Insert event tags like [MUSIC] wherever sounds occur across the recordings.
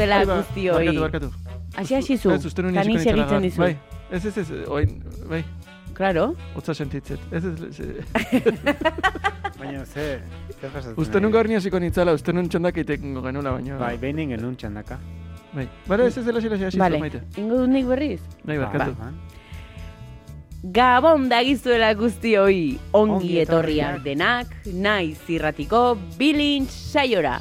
Ai, ba, guztioi. Barkatu, barkatu. Hasi hasi zu, Ez, uste nuen gaur. dizu. Bai, ez, ez, ez, oin, bai, Claro. hotza sentitzet. Ez, ez, ez, [LAUGHS] Baina, ze, ze uste nun gaur ni hasiko nintzala, uste nun txandak egiteko genula, baina... Bai, behin genuen txandaka. Bai, Bara, ez ez dela xila xila Vale, maite. ingo dut nik berriz. Bai, barkatu. Ba, Gabon dagizuela guztioi, ongi Ongi etorriak etorriak. denak, naiz irratiko bilintz saiora.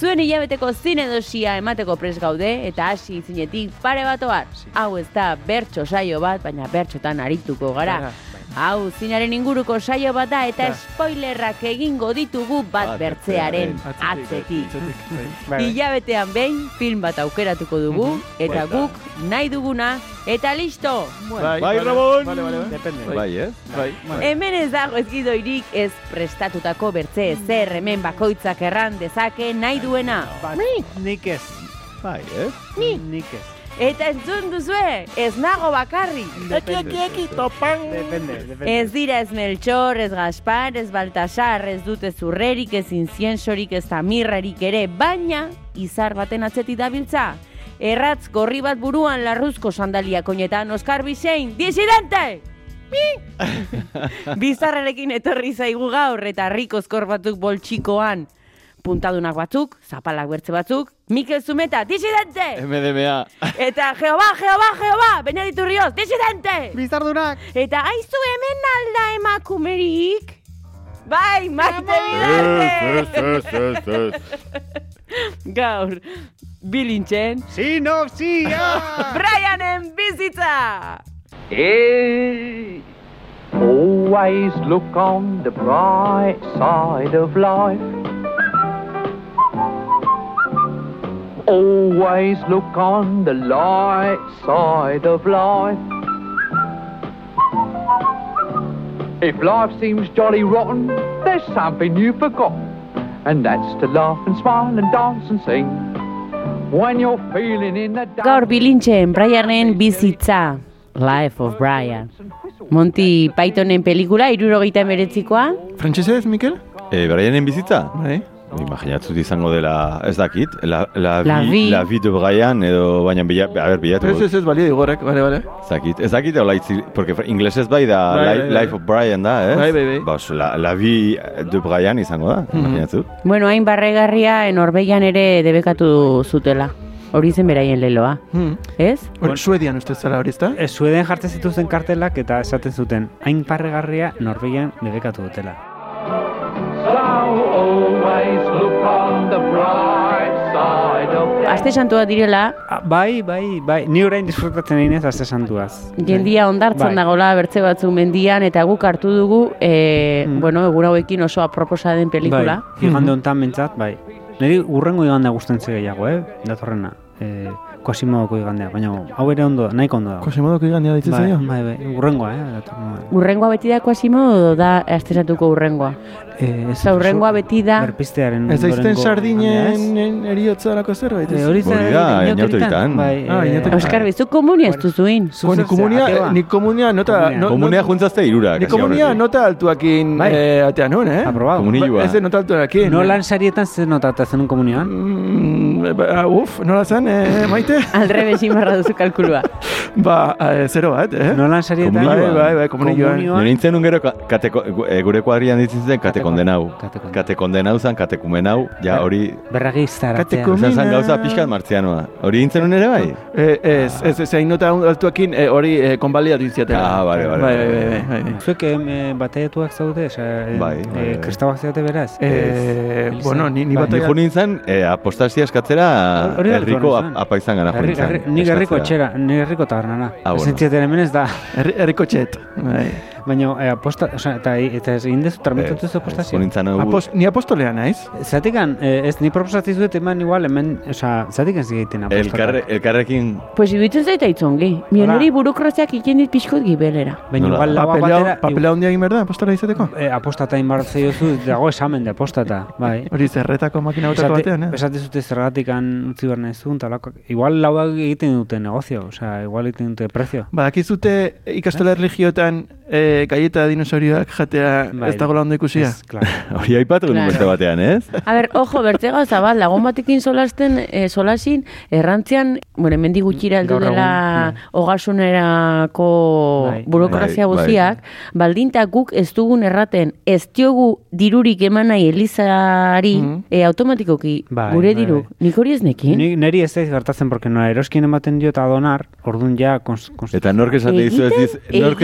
Zuen hilabeteko zine dosia emateko pres gaude eta hasi zinetik pare bat oar. Hau ez da bertso saio bat, baina bertxotan arituko gara. Gara, Hau zinaren inguruko saio bat da eta Da. spoilerrak egingo ditugu bat Bat bertzearen atzetik. Bai. bai. [LAUGHS] Hilabetean behin film bat aukeratuko dugu eta Baita. guk nahi duguna eta listo! Bai, Bai, vale, Ramon! Vale, vale, vale. Depende. Bai, ez? Bai, Hemen ez dago ezgidoirik ez prestatutako bertze zer hemen bakoitzak erran dezake nahi duena. Ba, nik ez. Bai, ez? Nik ez. Eta entzun duzue, ez nago bakarri. Depende. Depende, depende. Ez dira ez Melchor, ez Gaspar, ez Baltasar, ez dute zurrerik, ez inziensorik, ez tamirrarik ere, baina izar baten atzetik dabiltza. Erratz gorri bat buruan larruzko sandalia koinetan Oskar Bisein, disidente! Mi! [LAUGHS] Bizarrerekin etorri zaigu gaur eta rikozkor batzuk boltsikoan. Puntadunak batzuk, zapalak bertze batzuk, Mikel Zumeta, disidente! MDMA. Eta Jeoba, Jeoba, Jeoba, Benedito Rioz, disidente! Bizardunak! Eta aizu hemen alda emakumerik? Bai, maite bidarte! [LAUGHS] Gaur, bilintzen, Sinopsia! [LAUGHS] Brianen bizitza! Hey, always look on the bright side of life. Always look on the light side of life. If life seems jolly rotten, there's something you've forgotten, and that's to laugh and smile and dance and sing. When you're feeling in the Gaur bilintzen, Brianen bizitza. Life of Brian. Monty Pythonen pelikula, irurogeita emeretzikoa. Frantsesez, Mikel? E, Brianen bizitza? Bai. Imaginatzut izango dela, ez dakit, la, la, La vi, vie. la vie de Brian, edo, baina, bila, a ber, bilatu. Ez, ez, ez, balia digorek, bale, bale. Ez dakit, ez dakit, hola itzi, porque inglesez bai da, Bai, li- bai, bai. Life of Brian da, ez? Bai, bai, bai. Ba, oso, la, la vie de Brian izango da, imaginatzut. Bueno, hain barregarria, Norbeian ere debekatu zutela. Hori zen beraien leloa. Hmm. Ez? Hori, Suedian uste zara hori, ezta? Ez Sueden jartzen zituzten kartelak eta esaten zuten, hain parregarria Norvegian debekatu dutela. Aste santua direla, Ah, bai, bai, bai, ni orain disfrutatzen eginez aste santuaz. jendia ondartzan Bai. dagola bertze batzu mendian, eta guk hartu dugu, e, Mm. bueno, egun hauekin oso aproposa den pelikula. Bai, igande honetan bentsat, bai. Niri urrengo igandea gusten ze gehiago, eh? Datorrena. Eh, Kosimodoko igandea, baina hau ere ondo, nahiko ondo da. Kosimodoko igandia ditzen Bai, zaio? bai, bai, urrengoa, eh? datorrengoa. Urrengoa beti da Quasimodo edo da astezatuko urrengoa? Eh, ez, Osa, urrengoa beti da... Berpistearen Ez aizten sardinen eriotzarako zerbait, Eh, ez? hori zen, Hori da. Bai, Ah, eh, inauteritan. Oskar, bizu komunia ez duzuin. ni komunia, zea, ateoa? ni komunia nota... Komunia. no- juntzazte irura, Ni komunia nota altuakin Bai. eh, atean nun, eh? Aprobado. Komunilua. Ez nota altuakin. No lan sarietan zer notata zen komunioan? Mm, ba, uf, nola zen, eh, maite? [LAUGHS] Aldre besimarra duzu kalkulua. [LAUGHS] ba, eh, zero bat, eh? No lan sarietan? Bai, bai, bai, komunioan. Nire nintzen un gero eh, gure kuadrian ditzen zen kate kondenau. Kate kondenau. Kate zan, kate kumenau, ja hori... Berragi zaratzea. Kateko- Esan zan gauza pixkat martzianoa. Hori nintzen un ere bai? Eh, ez, ez, ez, hain nota altuakin eh, hori eh, konbaliatu izatela. Ah, bale, bale, Bai, bai, bai, bai, bai. Zuek eh, bataiatuak zaudete, oza, eh, Bai, bai, bai. zaudete beraz? Eh, Ez. bueno, ni, ni Bai. bat Ni jo nintzen, apostazia eskatzera herriko apaizan gara Herri, joan herri, nik herriko etxera, nik herriko tabernara. Ah, bueno. Hemen ez da. Herri, herriko txet. Bai. Baina, eh, aposta, osea, eta, eta ez egin dezu, tramitatu zu Eh, apostazio. Nintzen Apos, ni apostolea naiz. Zatikan, eh, ez, ni proposatzen zuet eman igual, hemen, osea, zatikan zigiten apostata. elkarre, elkarrekin Pues iruditzen zaita itzongi. Mioneri burokraziak iken dit pixkot gibelera. Baina igual laua Papelea, batera, papelea handia egin behar da, apostolea izateko? eh, apostata inbartzei duzu, dago esamen de apostata, bai. [LAUGHS] Hori zerretako makina Esate, batean, eh? esate zute zergatikan utzi behar nahizun, talako. Igual lauak egiten dute negozio, osea, igual egiten dute prezio. Badakizute ikastola erligioetan e, gaieta dinosaurioak jatea Bai. ez dagoela ondo ikusia? Ez, claro. [LAUGHS] hori aipatu Claro. beste batean, ez? A ber, ojo, bertze gauza bat, lagun batekin solasten, eh, solasin, errantzian, bueno, hemendi gutxira heldu egun, dela bai. ogasunerako Bai, burokrazia bai, bai. guztiak, baldinta guk ez dugun erraten, ez diogu dirurik eman nahi Elizari, Mhm. eh, automatikoki Bai, gure bai, diru, bai. nik hori ez nekin. Ni, neri ez daiz gertatzen, porque no, eroskin ematen dio eta donar, orduan ja, kons, kons, Eta nork esaten dizu ez diz, egiten, nork,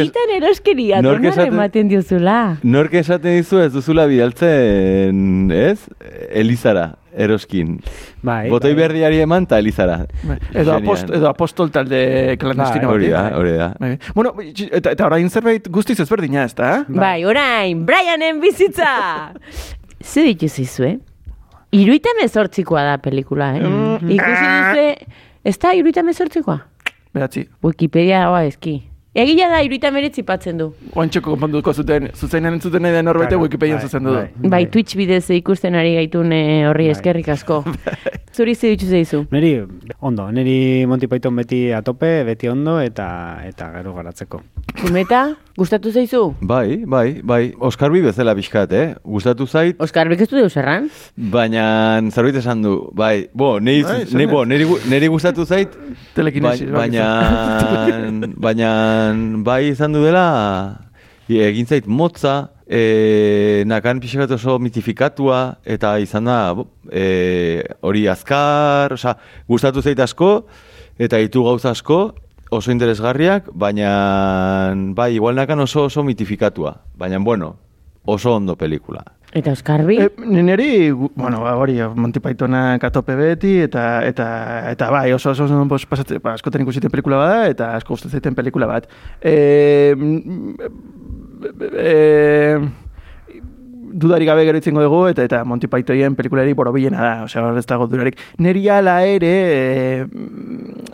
eroskeria, nork esaten- ematen diozula. nork esaten dizu ez duzula bidaltzen, ez? Elizara, eroskin. bai, Botoi bai. berriari eman eta Elizara. Bai. Edo, apost, edo apostol talde klandestino Hori bati. da, hori da. Bai. Bueno, eta, eta orain zerbait guztiz ezberdina ez da, eh? Bai, orain, Brianen bizitza! [LAUGHS] Ze dituzu izue? Iruita mezortzikoa da pelikula, eh? Mm. Ikusi duzu, ez da iruita mezortzikoa? Beratzi. Wikipedia dagoa ezki. Egia da iruita meretzi patzen du. Oantxeko konponduko zuten, zuzenean entzuten nahi den norbete Claro, Wikipedian bai, zuzendu du. bai. Bai, Twitch bidez ikusten ari gaitun eh, horri Bai. eskerrik asko. [LAUGHS] Zuri ze dituzu zeizu? Neri, ondo, neri Monty Python beti atope, beti ondo, eta eta gero garatzeko. Zumeta, gustatu zeizu? Bai, bai, bai. Oskar bi bezala pixkat, eh? Gustatu zait, Oskar, bek ez du deus erran? baina zerbait esan du. Bai, bo, niri, Bai, bai, dut. bo, niri, gu- niri gustatu zait, Telekinesis. Bai- baina, [LAUGHS] baina, bai izan du dela, egin zait motza, e, nakan pixkat oso mitifikatua, eta izan da, e, hori azkar, osea, gustatu zait asko, eta ditu gauza asko, oso interesgarriak, baina, bai, igual nakan oso oso mitifikatua, baina, bueno, oso ondo pelikula. Eta Oskarbi? E, niri, gu- bueno, ba, hori, Monty Pythonak atope beti, eta, eta, eta bai, oso oso oso bos, pasatzen, ba, askotan ikusiten pelikula bada, eta asko gustatzen pelikula bat. E, e, dudarik gabe gero itzengo dugu, eta eta Monty Pythonen pelikulari borobilena da, osea, hor ez dago durarik. Neri ala ere, e,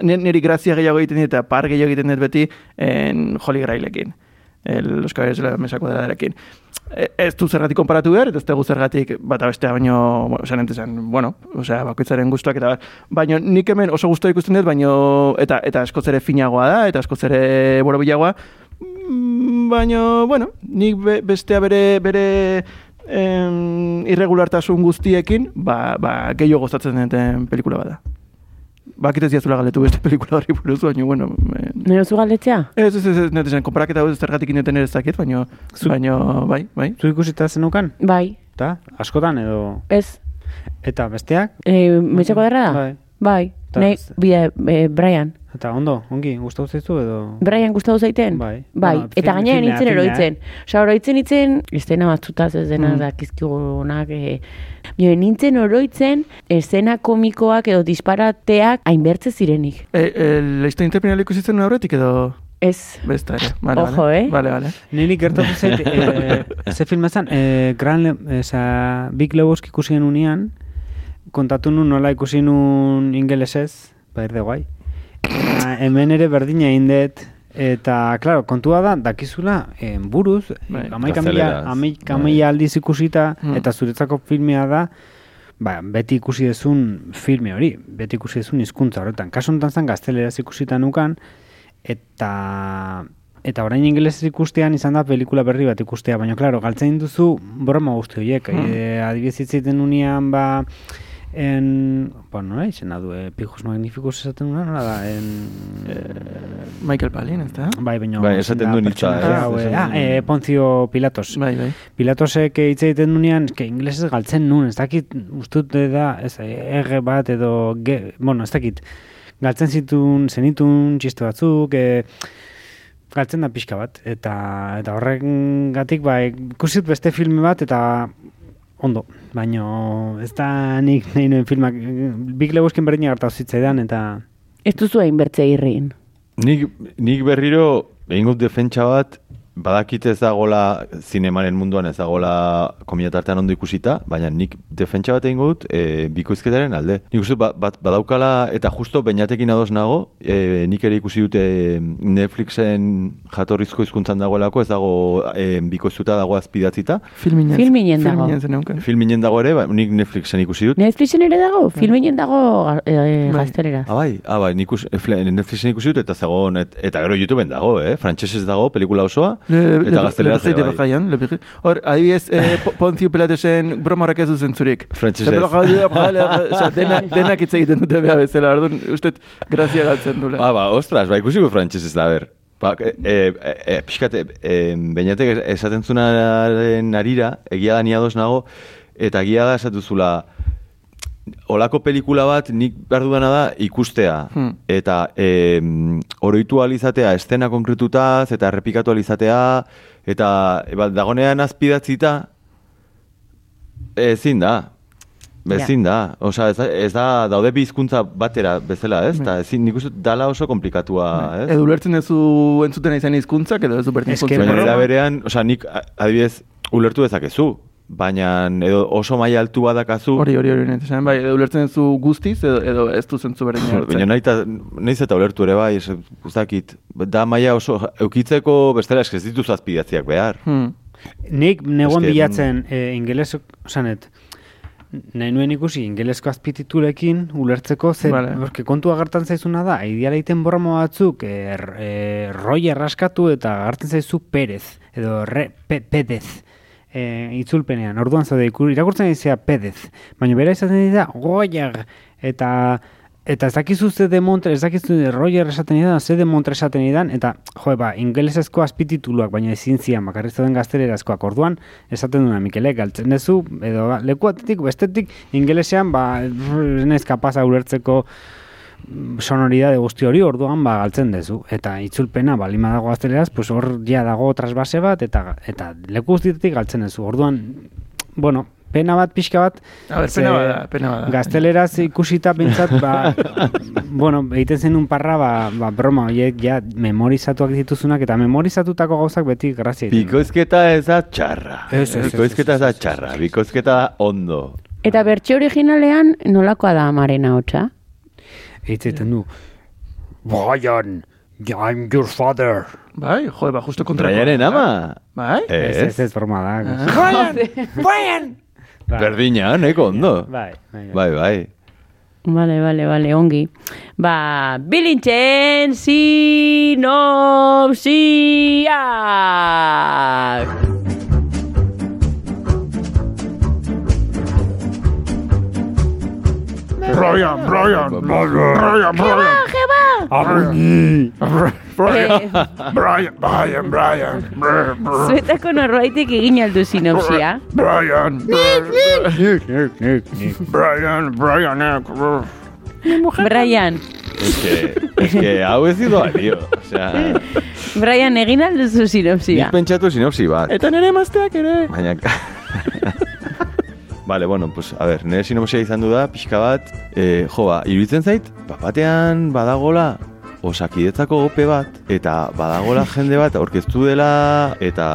ne- neri grazia gehiago egiten dit, eta par gehiago egiten dut beti, en Holy Grailekin. El, de la mesa cuadradarekin. E, ez du zergatik konparatu behar, ez dugu zergatik bata bestea baino, bueno, esan entesan, bueno, osea, bakoitzaren gustuak eta bar. Baina nik hemen oso gustua ikusten dut, baino, eta, eta askoz ere finagoa da, eta askoz ere borobilagoa, Mm, baina, bueno, nik be, bestea bere, bere em, irregulartasun guztiekin, ba, ba, gehiago gozatzen duten pelikula bada. Bakit ez diazula galetu beste pelikula horri buruz, baina, bueno, eh, Nero zu galdetzea? Ez, ez, ez, ez, ez, ez, konparaketa hau ez zergatik inoten ere ez dakit, baina, baina, bai, bai. Zu ikusita zenukan? Bai, Eta, askotan edo... ez. Eta besteak? E, Metxako darra da? Bai. Bai. Nei, bide, e, Brian. Eta ondo, ongi, gustatu zaizu edo... Brian gustatu zaiten? Bai. Bai, Bueno, eta gainera nintzen eroitzen. Osa, oroitzen nintzen, estena batzutaz ez dena Mm. dakizkigunak, e, jo, nintzen oroitzen, esena komikoak edo disparateak hainbertze zirenik. E, e, Leizto interpinal ikusitzen aurretik edo Ez, besta ere. Vale, Ojo, vale. eh? Vale, vale. Niri gertatu zait, [LAUGHS] e, ze filma zen, e, Gran, esa, Big Lebowski ikusi unean, kontatu nun nola ikusi nun ingelesez, ba erde guai. Eta hemen ere berdina egin dut, eta, claro, kontua da, dakizula, eh, buruz, Bai. amaika mila, Bai. mila aldiz ikusita, Mm. eta zuretzako filmea da, ba, beti ikusi dezun filme hori, beti ikusi dezun hizkuntza horretan. Kasu honetan zen gazteleraz ikusita nukan, eta eta orain ingelesez ikustean izan da pelikula berri bat ikustea, baina claro, galtzen duzu broma guzti horiek. Hmm. E, adibidez unean ba en, bueno, nola izena du, e, pijos magnificus esaten duna, nola da, en, Michael Palin, ez da? bai, baina... Bai, esaten duen pertsonaia eh, hau, esaten ah, duen- e, Ponzio Pilatos. Bai, bai. Pilatosek hitz egiten dunean, eske ingelesez galtzen nun, ez dakit, ustut da, ez, ege bat edo, ge, bueno, ez dakit, galtzen zitun, zenitun, txiste batzuk, e, galtzen da pixka bat, eta eta horren gatik, ba, ikusit beste filme bat, eta ondo, baino ez da nik nahi nuen filmak, Big Lebowskin berdina gertatu zitzaidan, eta Ez duzu hainbertze irrin. Nik, nik berriro, egin gut defentsa bat, badakit ez dagola zinemaren munduan ez dagola komiatartean ondo ikusita, baina nik defentsa bat egin gut e, bikoizketaren alde. Nik uste bat, bat badaukala eta justo bainatekin ados nago, e, nik ere ikusi dute Netflixen jatorrizko hizkuntzan dagoelako, ez dago e, bikoiztuta dago azpidatzita. Filminen. Filminen dago. Filminen. Filminen dago ere, ba, nik Netflixen ikusi dut. Netflixen ere dago? Filminen dago e, Bai. gaztelera. Ah, bai, ah, bai, nik us, Netflixen ikusi dut, eta zegoen, et, eta gero YouTubeen dago, eh? Frantsesez dago, pelikula osoa, eta gaztelera Le bai. Jaian, le Birgit. Hor, adibidez, eh, [LAUGHS] Po- Ponzio Pilatesen broma horrek ez du zentzurik. Frantsesez. Eta Jaian, Osea, dena, [LAUGHS] denak hitz egiten dute beha bezala, orduan, uste, grazia galtzen dula. Ba, ba, ostras, ba, ikusi gu frantsesez da, ber. Ba, e, e, e, pixkat, e, bainatek esaten zunaren arira, egia da ni ados nago, eta egia da esatuzula, olako pelikula bat nik behar dudana da ikustea. Hmm. Eta e, oroitu alizatea estena konkretutaz, eta errepikatu alizatea, eta e, ba, dagonean azpidatzita, ezin da. Ezin da. Osea, ez, da- ez da, daude bi hizkuntza batera bezala, ez? Eta ezin, nik uste dut dala oso komplikatua, ez? Edo ulertzen duzu entzuten izan hizkuntzak, edo ez du que Baina berean, osea, nik adibidez ulertu dezakezu, baina edo oso maila altu badakazu, Hori, hori, hori, nahi esan, bai, edo ulertzen duzu guztiz, edo, edo ez du zentzu berdin baina nahi eta, nahiz eta ulertu ere bai, ez guztakit, da maila oso, eukitzeko bestela eske ez dituzu azpidatziak behar. Hmm. Nik negoen Eske, bilatzen e, ingeles, osanet, nahi nuen ikusi ingelesko azpititulekin ulertzeko, ze, Vale. porque kontu agertan zaizuna da, ideala egiten borromo batzuk, e, e, roi erraskatu eta agertzen zaizu perez, edo re, pe, pedez, e, itzulpenean, orduan zaude irakurtzen dizia pedez, baina bera izaten dira goiag, eta Eta ez dakizu ze de ez dakizu de Roger esaten idan, ze de Montre esaten idan, eta, jo, ba, ingelesezko azpitituluak, baina ezin zian, bakarrik zeuden gaztelerazkoak. Orduan, esaten duna Mikelek, galtzen dezu, edo ba, leku batetik, bestetik, ingelesean, ba, ez naiz kapaza ulertzeko sonoridade guzti hori orduan ba galtzen dezu eta itzulpena balima dago gazteleraz pues hor ja dago trasbase bat eta eta leku guztietik galtzen dezu orduan bueno pena bat pixka bat A ber, pena bada, pena bada. gazteleraz ikusita pentsat ba, [LAUGHS] bueno egiten zen un parra ba, ba broma horiek ja memorizatuak dituzunak eta memorizatutako gauzak beti grazia. Bikoizketa ez da txarra. Ez, ez, Bikoizketa ez, da txarra, bikoizketa da ondo. Eta bertxe originalean nolakoa da amaren ahotsa? Egiten du Brian, I'm your father. Bai, jo, ba, justo kontra. Braiaren ama. Bai? Ez, ez, Ez, broma da. [LAUGHS] Brian! Brian! Bai. berdina, neko ondo. Bai, bai, bai. Bai, bai. Vale, vale, vale, ongi. Ba, bilintzen sinopsiak! Brian, Brian, Brian, Brian, Jeba! Arruini! Eh, Brian, Brian, Brian, zuetako norbaitek egin aldu sinopsia. Brian. Brian, Brian, Brian, Es que, es que hau ez ido alio. O sea, Brian egin alduzu sinopsia. nik pentsatu sinopsi bat. Eta nire mazteak ere. Baina... [LAUGHS] Vale, bueno, pues, a ver, nire sinopsia izan du da, pixka bat, e, jo, ba, iruditzen zait, bapatean badagola osakidetzako ope bat, eta badagola jende bat aurkeztu dela, eta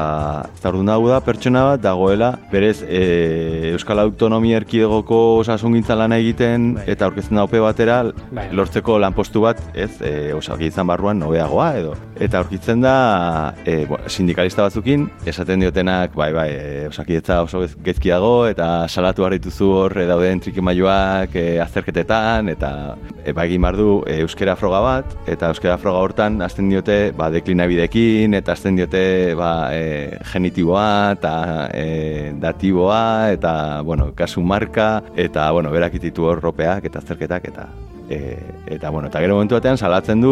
zardun dago da pertsona bat dagoela, berez e, Euskal Autonomia Erkidegoko osasungintza lana egiten, eta aurkezten da ope batera, Bai. lortzeko lanpostu bat, ez, e, osakidetzan barruan nobeagoa, edo. Eta aurkitzen da, e, bo, sindikalista batzukin, esaten diotenak, bai, bai, e, osakidetza oso gez- gezki dago, eta salatu behar dituzu hor e, dauden trikimailuak e, azterketetan, eta e, ba, egin behar du e, euskera froga bat, eta euskera froga hortan hasten diote ba, deklinabidekin, eta hasten diote ba, e, genitiboa, eta e, datiboa, eta, bueno, kasu marka, eta, bueno, berak ititu hor eta azterketak, eta E, eta bueno, eta gero momentu batean salatzen du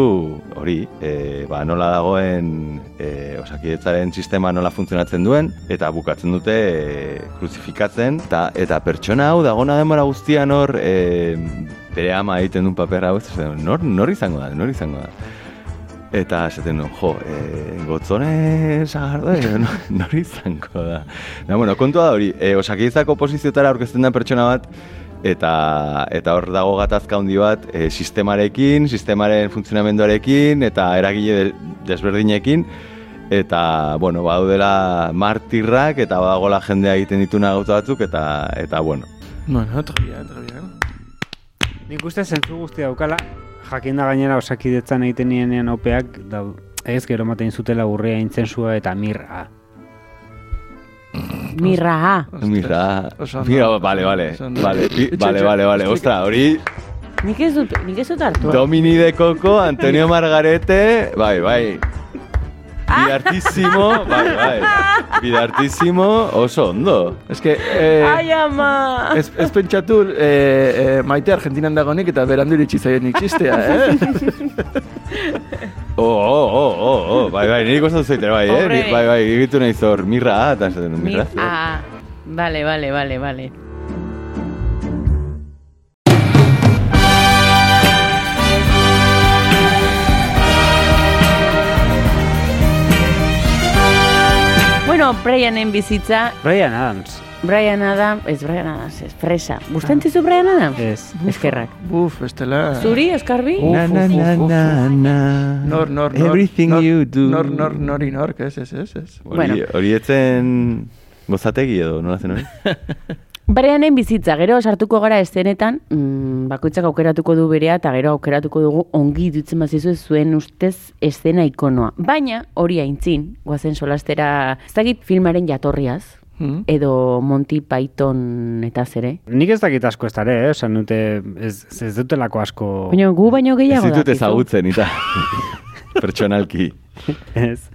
hori, e, ba, nola dagoen e, osakidetzaren sistema nola funtzionatzen duen, eta bukatzen dute e, kruzifikatzen, eta, eta pertsona hau dagona denbora guztian hor e, bere ama egiten duen paper hau, nor, nor izango da, nor izango da. Eta esaten duen, jo, e, gotzone sagardo, [LAUGHS] e, nor, izango da. Na, bueno, kontua da hori, e, osakidetzako posizioetara aurkezten da pertsona bat, eta eta hor dago gatazka handi bat e, sistemarekin, sistemaren funtzionamenduarekin eta eragile de- desberdinekin eta bueno, badaudela martirrak eta badagola jendea egiten dituna gauza batzuk eta eta bueno. Bueno, très bien, très bien. Nik uste zentzu guzti daukala, jakinda gainera osakidetzan egiten nienean opeak, da, ez gero ematen zutela urrea intzensua eta mirra. Mirra, ondo. mira, Itxe, vale, itxe, vale, vale, explika- ostra, hori nik ez dut, nik ez dut hartu. Domini de Coco, Antonio Margarete, bai, bai. Bidartísimo, bai, bai. Bidartísimo, oso ondo. Es que, eh, Ai, ama! ez, ez pentsatu eh, eh, maite Argentinan dagonik eta berandu iritsi zaien ikistea, eh? [LAUGHS] Oh, oh, oh, oh, oh, [LAUGHS] bai, bai, niri gustatu zaite, bai, eh? Hombre. Ni- Bai, bai, egitu nahi zor, mirra, eta esaten du, Mi, mirra. ah, vale, vale, vale, vale. Bueno, Brianen bizitza, Brian Adams. Brian Adams, ez Brian Adams, ez fresa. Gusten zizu Brian Adams? Ez. Eskerrak. Buf, bestela... Zuri, Oskarbi? Uf, Na, na, na, na, na. Nor, nor, nor. Everything nor, you do. Nor, nor, nori, nork, ez, ez, ez, ez. Hori, Bueno. hori etzen gozategi edo, nola zen hori? [LAUGHS] Brianen bizitza, gero sartuko gara eszenetan, mm, bakoitzak aukeratuko du berea eta gero aukeratuko dugu ongi dutzen bazizu zuen ustez eszena ikonoa. Baina, hori aintzin, guazen solastera, ez dakit filmaren jatorriaz, Hmm? edo Monty Python eta zere. Nik ez dakit asko ez dare, eh? Esan dute, ez, ez dutelako asko... Baina gu baino Ez gehiago ditut dakizu. ezagutzen, eta [LAUGHS] pertsonalki. Ez.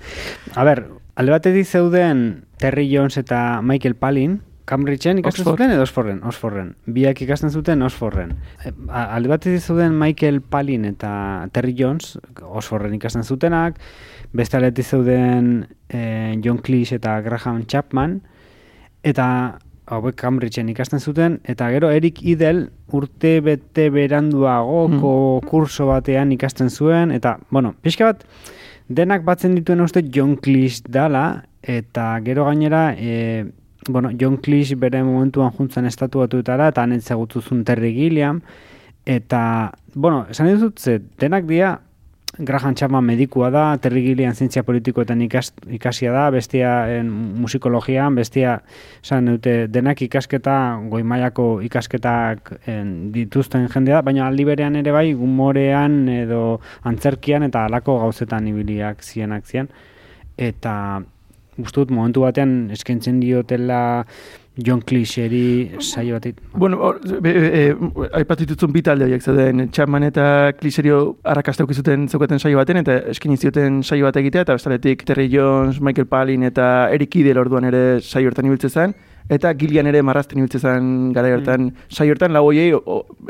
A ber, alde batetik zeuden Terry Jones eta Michael Palin, Cambridgeen ikasten Oxford. zuten edo Oxforden? Oxforden. Biak ikasten zuten Oxforden. Alde batetik zeuden Michael Palin eta Terry Jones, Oxforden ikasten zutenak, beste aldetik zeuden eh, John Cleese eta Graham Chapman, eta hauek Cambridgeen ikasten zuten, eta gero Eric Idle urte bete beranduagoko kurso batean ikasten zuen, eta, bueno, pixka bat, denak batzen dituen uste John Cleese dala, eta gero gainera, e, bueno, John Cleese bere momentuan juntzen estatu batuetara, eta han entzagutuzun Terry Gilliam, eta, bueno, esan dizut, ze, denak dia, Graham Chapman medikua da, Terry Gilliam zientzia politikoetan ikas, ikasia da, bestia en, musikologian, bestia esan dute denak ikasketa, goi mailako ikasketak en, dituzten jendea baina aldi berean ere bai humorean edo antzerkian eta halako gauzetan ibiliak zienak zian. Eta uste dut momentu batean eskaintzen diotela John Cleeseri saio batit. Bueno, hor, be- e, e, aipatu dituzun bi talde horiek zeuden, Chapman eta Kliserio arrakasta zuten zeukaten saio baten, eta eskini zioten saio bat egitea, eta bestaletik Terry Jones, Michael Palin eta Eric Idle orduan ere saio hortan ibiltzen zen, eta Gillian ere marrazten ibiltzen zen gara hortan, saio hortan lau hoiei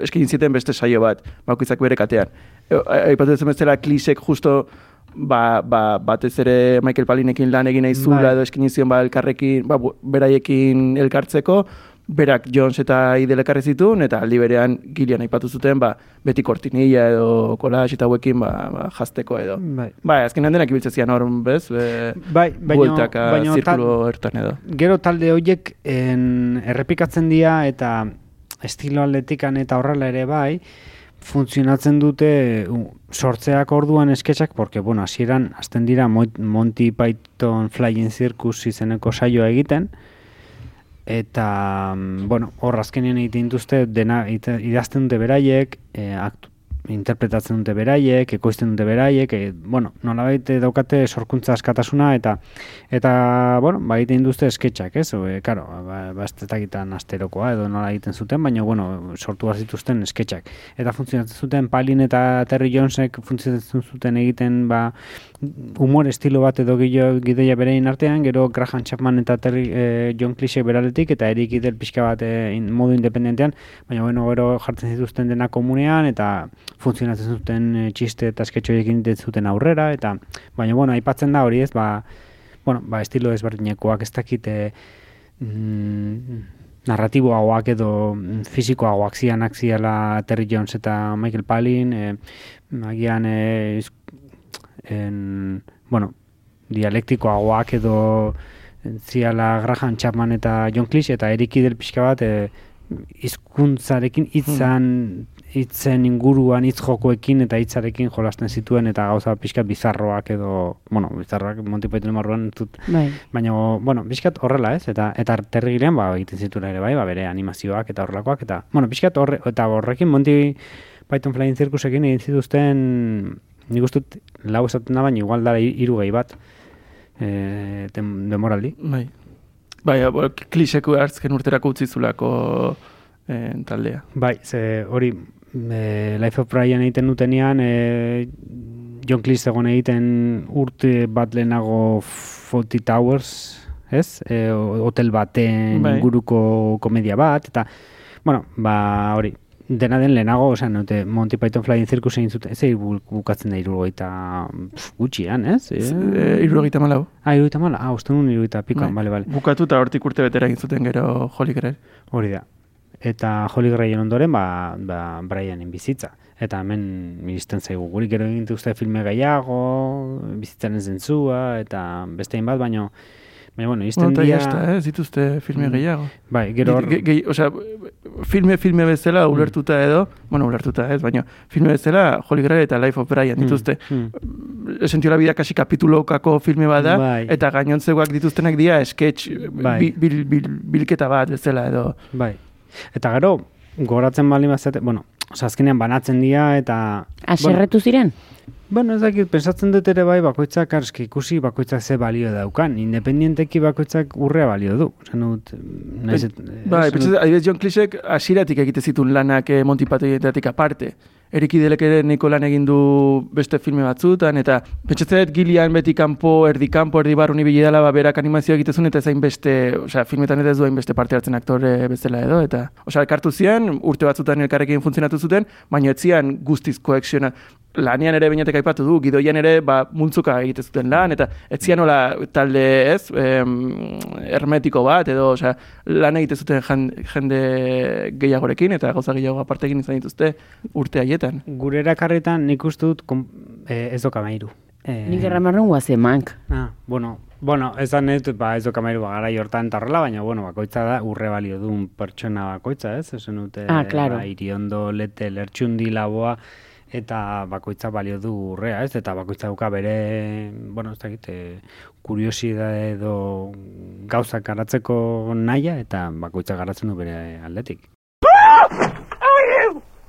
eskini zieten beste saio bat, bakoitzak bere katean. E, a- Aipatu zen bezala Klisek justo ba, ba, batez ere Michael Palinekin lan egin nahi zula Bai. edo eskini zion ba elkarrekin, ba, beraiekin elkartzeko, berak Jones eta Idel ekarri zituen, eta aldi berean Gillian aipatu zuten, ba, beti kortinilla edo collage eta hauekin ba, ba, jazteko edo. Bai. Ba, azkenean denak ibiltzen zian hor, bez? Be, Bai, baino- bueltaka, baino zirkulo ertan edo. Gero talde horiek en, errepikatzen dira eta estilo atletikan eta horrela ere bai, funtzionatzen dute sortzeak orduan esketxak, porque, bueno, hasieran hasten dira Mo- Monty Python Flying Circus izeneko saioa egiten, eta, mm, bueno, hor azkenean egiten dituzte, dena idazten dute beraiek, e, aktu, interpretatzen dute beraiek, ekoizten dute beraiek, e, bueno, nolabait daukate sorkuntza askatasuna eta eta bueno, ba egiten dituzte sketchak, ez? E, claro, ba, ba asterokoa edo nola egiten zuten, baina bueno, sortu bat zituzten sketchak. Eta funtzionatzen zuten Palin eta Terry Jonesek funtzionatzen zuten egiten ba humor estilo bat edo gilo, gidoia berein artean, gero Graham Chapman eta Terry, eh, John Cleese beraletik eta Eric Idle pixka bat eh, in, modu independentean, baina bueno, gero jartzen zituzten dena komunean eta funtzionatzen zuten eh, txiste eta sketch horiekin egiten zuten aurrera eta baina bueno, aipatzen da hori ez, ba bueno, ba estilo ezberdinekoak ez dakit eh, mm, narratiboagoak edo mm, fisikoagoak zianak ziala Terry Jones eta Michael Palin, eh, agian iz- en, bueno, dialektikoagoak edo ziala Graham Chapman eta John Cleese eta Eric Idle pixka bat e, hizkuntzarekin hitzan hitzen inguruan hitz jokoekin eta hitzarekin jolasten zituen eta gauza pixkat bizarroak edo, bueno, bizarroak Monty Python marruan dut, Bai. baina bueno, pixkat horrela ez, eta eta terrigilean ba, egiten zituen ere bai, ba, bere animazioak eta horrelakoak, eta, bueno, pixkat horre, eta horrekin Monty Python Flying Circusekin egin zituzten, nik uste lau esaten da, baina igual da hiru gehi bat, e, dem, demoraldi. Bai. Bai, bo, kliseko hartzken urterako utzi zulako eh, taldea. Bai, ze hori e, Life of Brian egiten dutenean, e, John Cleese egon egiten urte bat lehenago Fawlty Towers, ez? E, hotel baten Bai. inguruko komedia bat, eta, bueno, ba, hori, dena den lehenago, osea, note Monty Python Flying Circus egin zuten, ez bu- bukatzen da irurogeita gutxian, ez? E, E, Irurogeita malau. ah, irurogeita mala? Ah, uste nuen irurogeita pikoan, Bai. bale, bale. Bukatu eta hortik urte betera egin zuten gero Holy Grail. Hori da. Eta Holy Grail ondoren, ba, ba Brianen bizitza. Eta hemen iristen zaigu guri gero egin dituzte filme gehiago, bizitzaren zentzua, eta beste hainbat, baino, baina, bueno, iristen Bueno, dira... jazta, ez dituzte filme Mm. gehiago. Bai, gero Ge- ge- osea, filme filme bezala ulertuta edo, bueno, ulertuta ez, baina filme bezala Holy Grail eta Life of Brian dituzte. mm, Esentiola bida kasi kapitulokako filme bada, Bai. eta gainontzegoak dituztenak dira sketch Bai. bi- bil, bil, bilketa bat bezala edo. bai. Eta gero, goratzen bali bazate, bueno, oza, azkenean banatzen dira, eta... Aserretu ziren? Bueno, ez dakit, pensatzen dut ere bai, bakoitzak arski ikusi, bakoitzak ze balio daukan. Independienteki bakoitzak urrea balio du. Zan dut, naiz... et- Bai, dut- adibidez John Cleeseek hasieratik egite zituen lanak eh, Monty Pythonetatik aparte. Erik Idelek ere niko lan egin du beste filme batzutan, eta pentsatzen dut Gillian beti kanpo, erdi kanpo, erdi barrun ibili dela, ba, berak animazioa egitezun, eta zain beste, osea, filmetan eta ez duen beste parte hartzen aktore bezala edo, eta, osea, elkartu zian, urte batzutan elkarrekin funtzionatu zuten, baina etzian guztiz koekziona, lanean ere bainatek aipatu du, gidoian ere ba, multzuka egite zuten lan, eta etzian nola talde ez, em, hermetiko bat, edo osea, lan egite zuten jende gehiagorekin, eta gauza gehiago apartekin izan dituzte urte haietan. Gure erakarretan nik uste dut kom, eh, ez doka mairu. Eh, Nik erramarren guazemank. Ah, bueno, bueno, esan ez ba, ez doka mairu gara hortan eta horrela, baina, bueno, bakoitza da urre balio duen pertsona bakoitza, ez? Esan dute, Ah, claro. ba, iriondo, lete, lertxundi, laboa, eta bakoitza balio du urrea, ez? Eta bakoitza duka bere, bueno, ez dakit, eh, kuriosidade edo gauzak garatzeko naia, eta bakoitza garatzen du bere aldetik.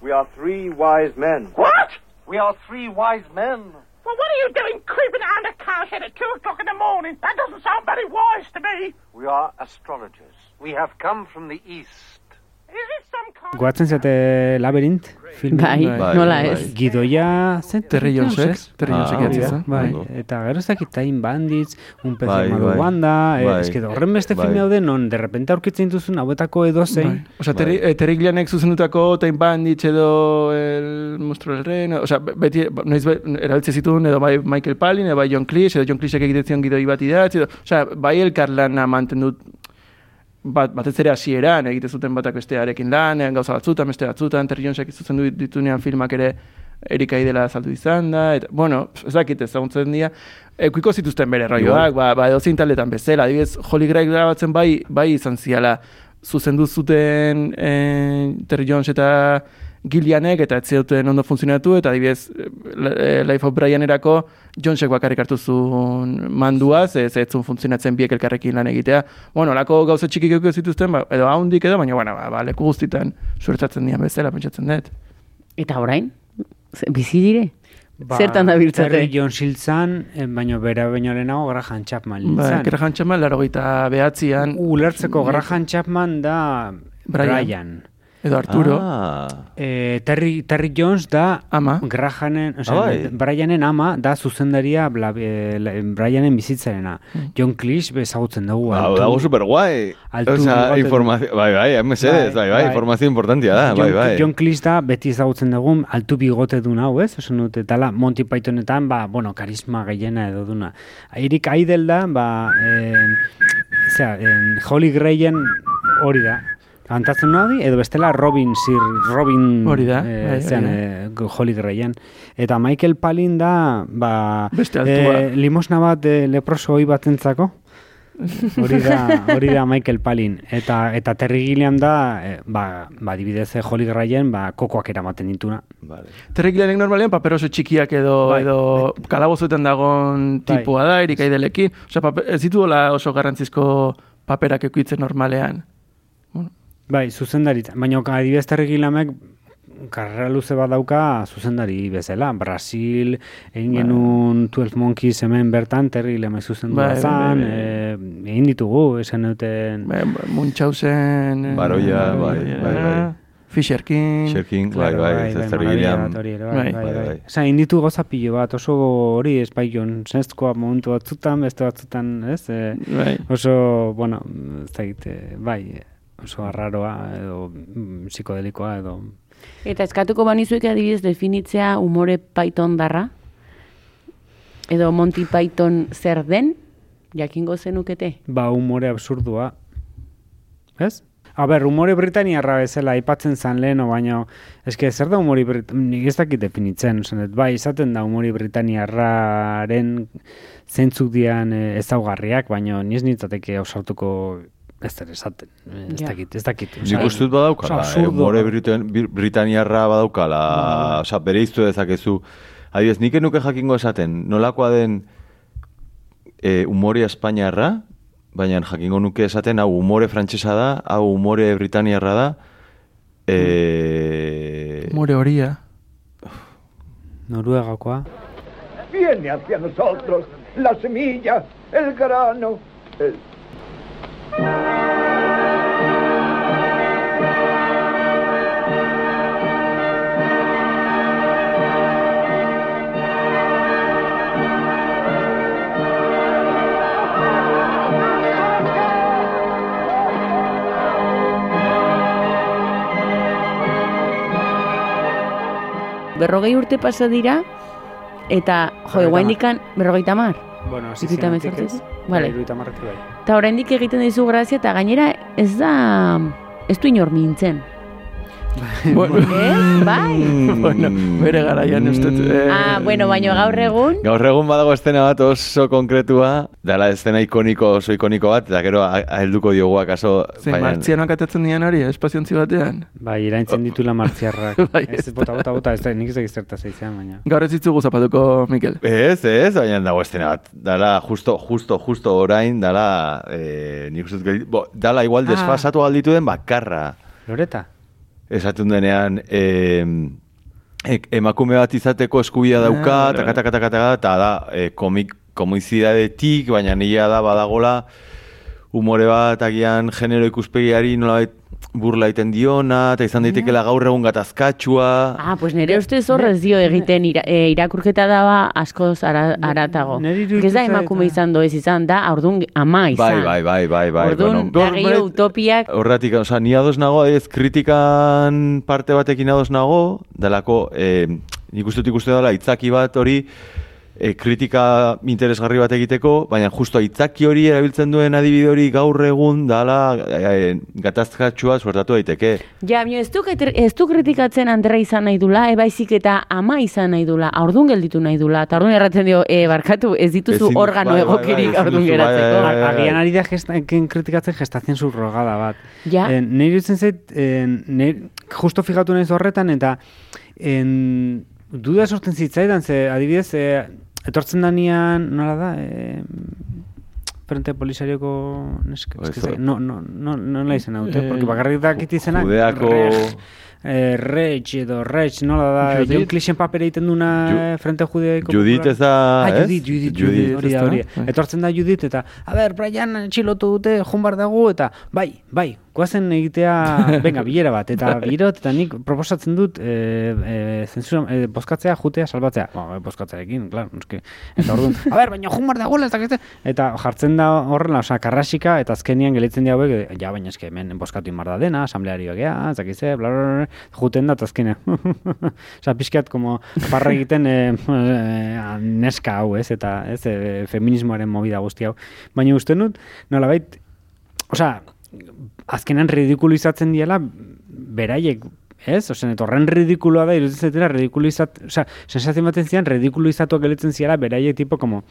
We are three wise men. What? We are three wise men. Well, what are you doing creeping around a cowshed at two o'clock in the morning? That doesn't sound very wise to me. We are astrologers. We have come from the east. Goatzen zate Labyrinth film? Bai, Bai, nola bai. ez? Gidoia, zen? Terry Jonesek, Terry Ah, Jonesek hori idatzi da. zuen. Bai, eta gero ez dakit Time Bandits, un pez Bai, bai. banda, eh, Bai. eske horren beste Bai. filme daude non de repente aurkitzen duzun hauetako edozein. Bai. Osea, Bai. Terry, eh, Terry Gilliamek zuzendutako Time Bandits edo El Monstruo del Reno, osea, be- beti, noiz be, erabiltze zituen edo bai Michael Palin, edo bai John Cleese, edo John Cleeseek egiten zion gidoi bat idatzi, edo, osea, bai elkarlana mantendu bat, batez ere hasieran egite zuten batak bestearekin lanean, gauza batzutan, beste batzutan, Terry Jonesek zuzendu ditunean filmak ere Erika Idela azaldu izan da, eta, bueno, ez dakit ezagutzen dira, ekuiko zituzten bere roioak, ba, ba edozein taldetan bezala, adibidez, Holy Grail grabatzen bai, bai izan ziala, zuzendu zuten eh, Terry Jones eta Gillianek, eta ez zuten ondo funtzionatu, eta adibidez, eh, Life of Brianerako Jonesek bakarrik hartu zuen mandua, ze ze ez zuen funtzionatzen biek elkarrekin lan egitea. Bueno, lako gauza txikik eukio zituzten, ba, edo haundik edo, baina, bueno, ba, ba, leku guztitan suertatzen dian bezala, pentsatzen dut. Eta orain? Bizi dire? Ba, Zertan da biltzate? Terry Jones hiltzan, eh, baino bera baino lehenago Graham Chapman Ba, hiltzan. Graham Chapman, laro gita behatzian, Ulertzeko Graham Chapman da Brian. Brian. Edo Arturo, Ah, Eh, Terry, Terry Jones da ama, Grahanen, o sea, Ah. Brianen ama da zuzendaria bla, eh, la- Brianen bizitzarena. Mm. John Cleese bezagutzen dugu. altu- dago super guai. altu Osea, baten- informazio, bai, bai, hemen Bai, bai, bai, bai. informazio importantia da, bai, bai. John Cleese da beti ezagutzen dugun altu bigote dun hau, ez? Oso dute, tala Monty Pythonetan, ba, bueno, karisma gehiena edo duna. Erik Idle da, ba, en, zera, en Holy Grayen hori da. Kantatzen nadi, edo bestela Robin, Sir Robin, Hori da, eh, bai, hori zean, da. eh, Holy. Eta Michael Palin da, ba, Beste altua. limosna bat eh, leproso hoi batentzako, [LAUGHS] Hori da, hori da Michael Palin. Eta, eta Terry Gilliam da, eh, ba, ba dibidez eh, Holly Grayen, ba, kokoak eramaten dituna. Vale. Terrekilenek normalean paper oso txikiak edo Bai, edo kalabozuetan dagon Bai. tipua da, Erik Aidelekin. Osea, ez dituela oso garrantzizko paperak ekuitzen normalean. Bai, zuzendaritza. Baina adibidez Gilliamek karrera luze bat dauka zuzendari bezala. Brasil, egin genuen 12 Monkeys hemen bertan, Terry Gilliamek zuzendu Bai, bai, bai, zan, bai, eh, egin ditugu, esan duten... Ba, Munchausen... eh, Baroia, bai, bai, bai. Fisher King... Shaking, bai, bai, Terry maravilla Gilliam. Bai. bai, bai, Bai, bai. bai. Osa, inditu goza pilo bat, oso hori espaion, zenzkoa momentu batzutan, beste batzutan, ez? E, Bai. oso, bueno, ez eh, bai, oso arraroa, edo mm, psikodelikoa, edo... Eta eskatuko banizuek adibidez definitzea umore Python darra? Edo Monty Python zer den? Jakingo zenukete? Ba, humore absurdua. Ez? A ber, humore britaniarra bezala aipatzen zan leheno, baina eske zer da britaniarra, nik ez dakit definitzen, ozen, bai, izaten da humori britaniarraren zentzuk dian eh, ezaugarriak, baina ni ez nintzateke osartuko ez zer esaten. Eh, Ez Ja. dakit, ez dakit. Nik dut badaukala, eh, more Britan, Britaniarra badaukala, osea, bere iztu dezakezu. Adibidez, nik enuke jakingo esaten, nolakoa den e, umorea Espainiarra, baina jakingo nuke esaten, hau umore frantsesa da, hau umore Britaniarra da, e, More horia. Noruegakoa. Viene hacia nosotros la semilla, el grano, el... Berrogei urte pasa dira, eta, jo, Berrogeita guaindikan, berrogeita mar. Bueno, hasi Vale. Bai, hirurogeita hamarretik bai. Eta oraindik egiten dizu grazia, eta gainera ez da, ez du inor mintzen. Bueno, Ez? Bai? bueno, bere garaian ez dut... eh, Ah, bueno, baino gaur egun, Gaur egun badago estena bat oso konkretua, dala estena ikoniko oso ikoniko bat, eta gero helduko diogu akaso, Zein martzianoak atatzen dian hori, espaziontzi batean. Bai, iraintzen ditula martziarrak. [LAUGHS] Bai, ez, bota, bota, bota, ez da, nik ez dakit zertaz eizean, baina. Gaur ez ditugu zapatuko, Mikel. Ez, ez, baina dago estena bat. Dala, justo, justo, justo orain, dala, eh, nik uste dut, dala igual Ah. desfasatu alditu den bakarra. Loreta? Esaten denean, ek, emakume bat izateko eskubia dauka, Ah, taka, taka, taka, taka, eta da, eh, komik, komizidadetik, baina nila da badagola, umore bat agian genero ikuspegiari nolabait burla egiten diona, eta izan daitekela gaur egun gatazkatsua. ah, pues nire ustez horrez dio egiten ira, e, irakurketa daba askoz ara, aratago. niri Ez da emakume zait, izan do ez izan, da, ordun ama Bai, izan. bai, bai, bai, bai. Orduan, da gaur gehiago bai- utopiak, Horretik, oza, ni ados nago, ez, kritikan parte batekin ados nago, delako, eh, nik uste dut ikuste dela, itzaki bat hori, eh, kritika interesgarri bat egiteko, baina justo itzaki hori erabiltzen duen adibide hori gaur egun dala eh, gatazkatsua suertatu daiteke. Ja, baina ez du, ez du kritikatzen Andrea izan nahi dula, e, baizik eta ama izan nahi dula, aurdun gelditu nahi dula, eta orduan erratzen dio, e, barkatu, ez dituzu Ezin- organo bai, bai, bai, egokirik aurdun bai, geratzeko. bai, bai. Agian ari da gestatzen kritikatzen gestatzen subrogada bat. Ja. Eh, nire iruditzen zait, eh, nire, justo fijatu naiz horretan, eta en, duda sortzen zitzaidan, ze adibidez, eh, etortzen danian, nola da, eh, frente polisarioko neska, Bai, eske no, no, no, no la izan haute, Eh, porque bakarrik dakit izenak, Judeako... Reg, eh, Rech edo Rech, nola da? John Clixen papera egiten duna Ju- frente judeaiko Judith ez da, Ah, ez? Judith, Judith, Judith, hori da, hori. Bai. Etortzen da Judith eta, a ber, Brian txilotu dute, jun bar dago, eta bai, bai, guazen egitea, [LAUGHS] venga, bilera bat, eta birot, eta nik proposatzen dut, e, e, zensura, e, bozkatzea, jutea, salbatzea. Ba, bozkatzearekin, klar, noski. Eta orduan, [LAUGHS] a ber, baina jun bar dagoela, ez dakit, eta jartzen da horrela, osea, karrasika, eta azkenian gelitzen dira hauek, e, ja, baina eske hemen bozkatu inbar da dena, asamblearioak gea, ez dakit ze, bla, bla, bla, juten da, eta azkenean. [LAUGHS] Osea, pixkat, como, parra egiten e, e, neska hau, ez, eta ez, e, feminismoaren movida guzti hau. Baina uste dut, nolabait, osea, azkenan ridikulizatzen diela beraiek, ez? Osea, eta horren ridikuloa da, iruditzen zaitela ridikulizat, osea, sensazio baten zian ridikulizatuak gelitzen ziala beraiek tipo como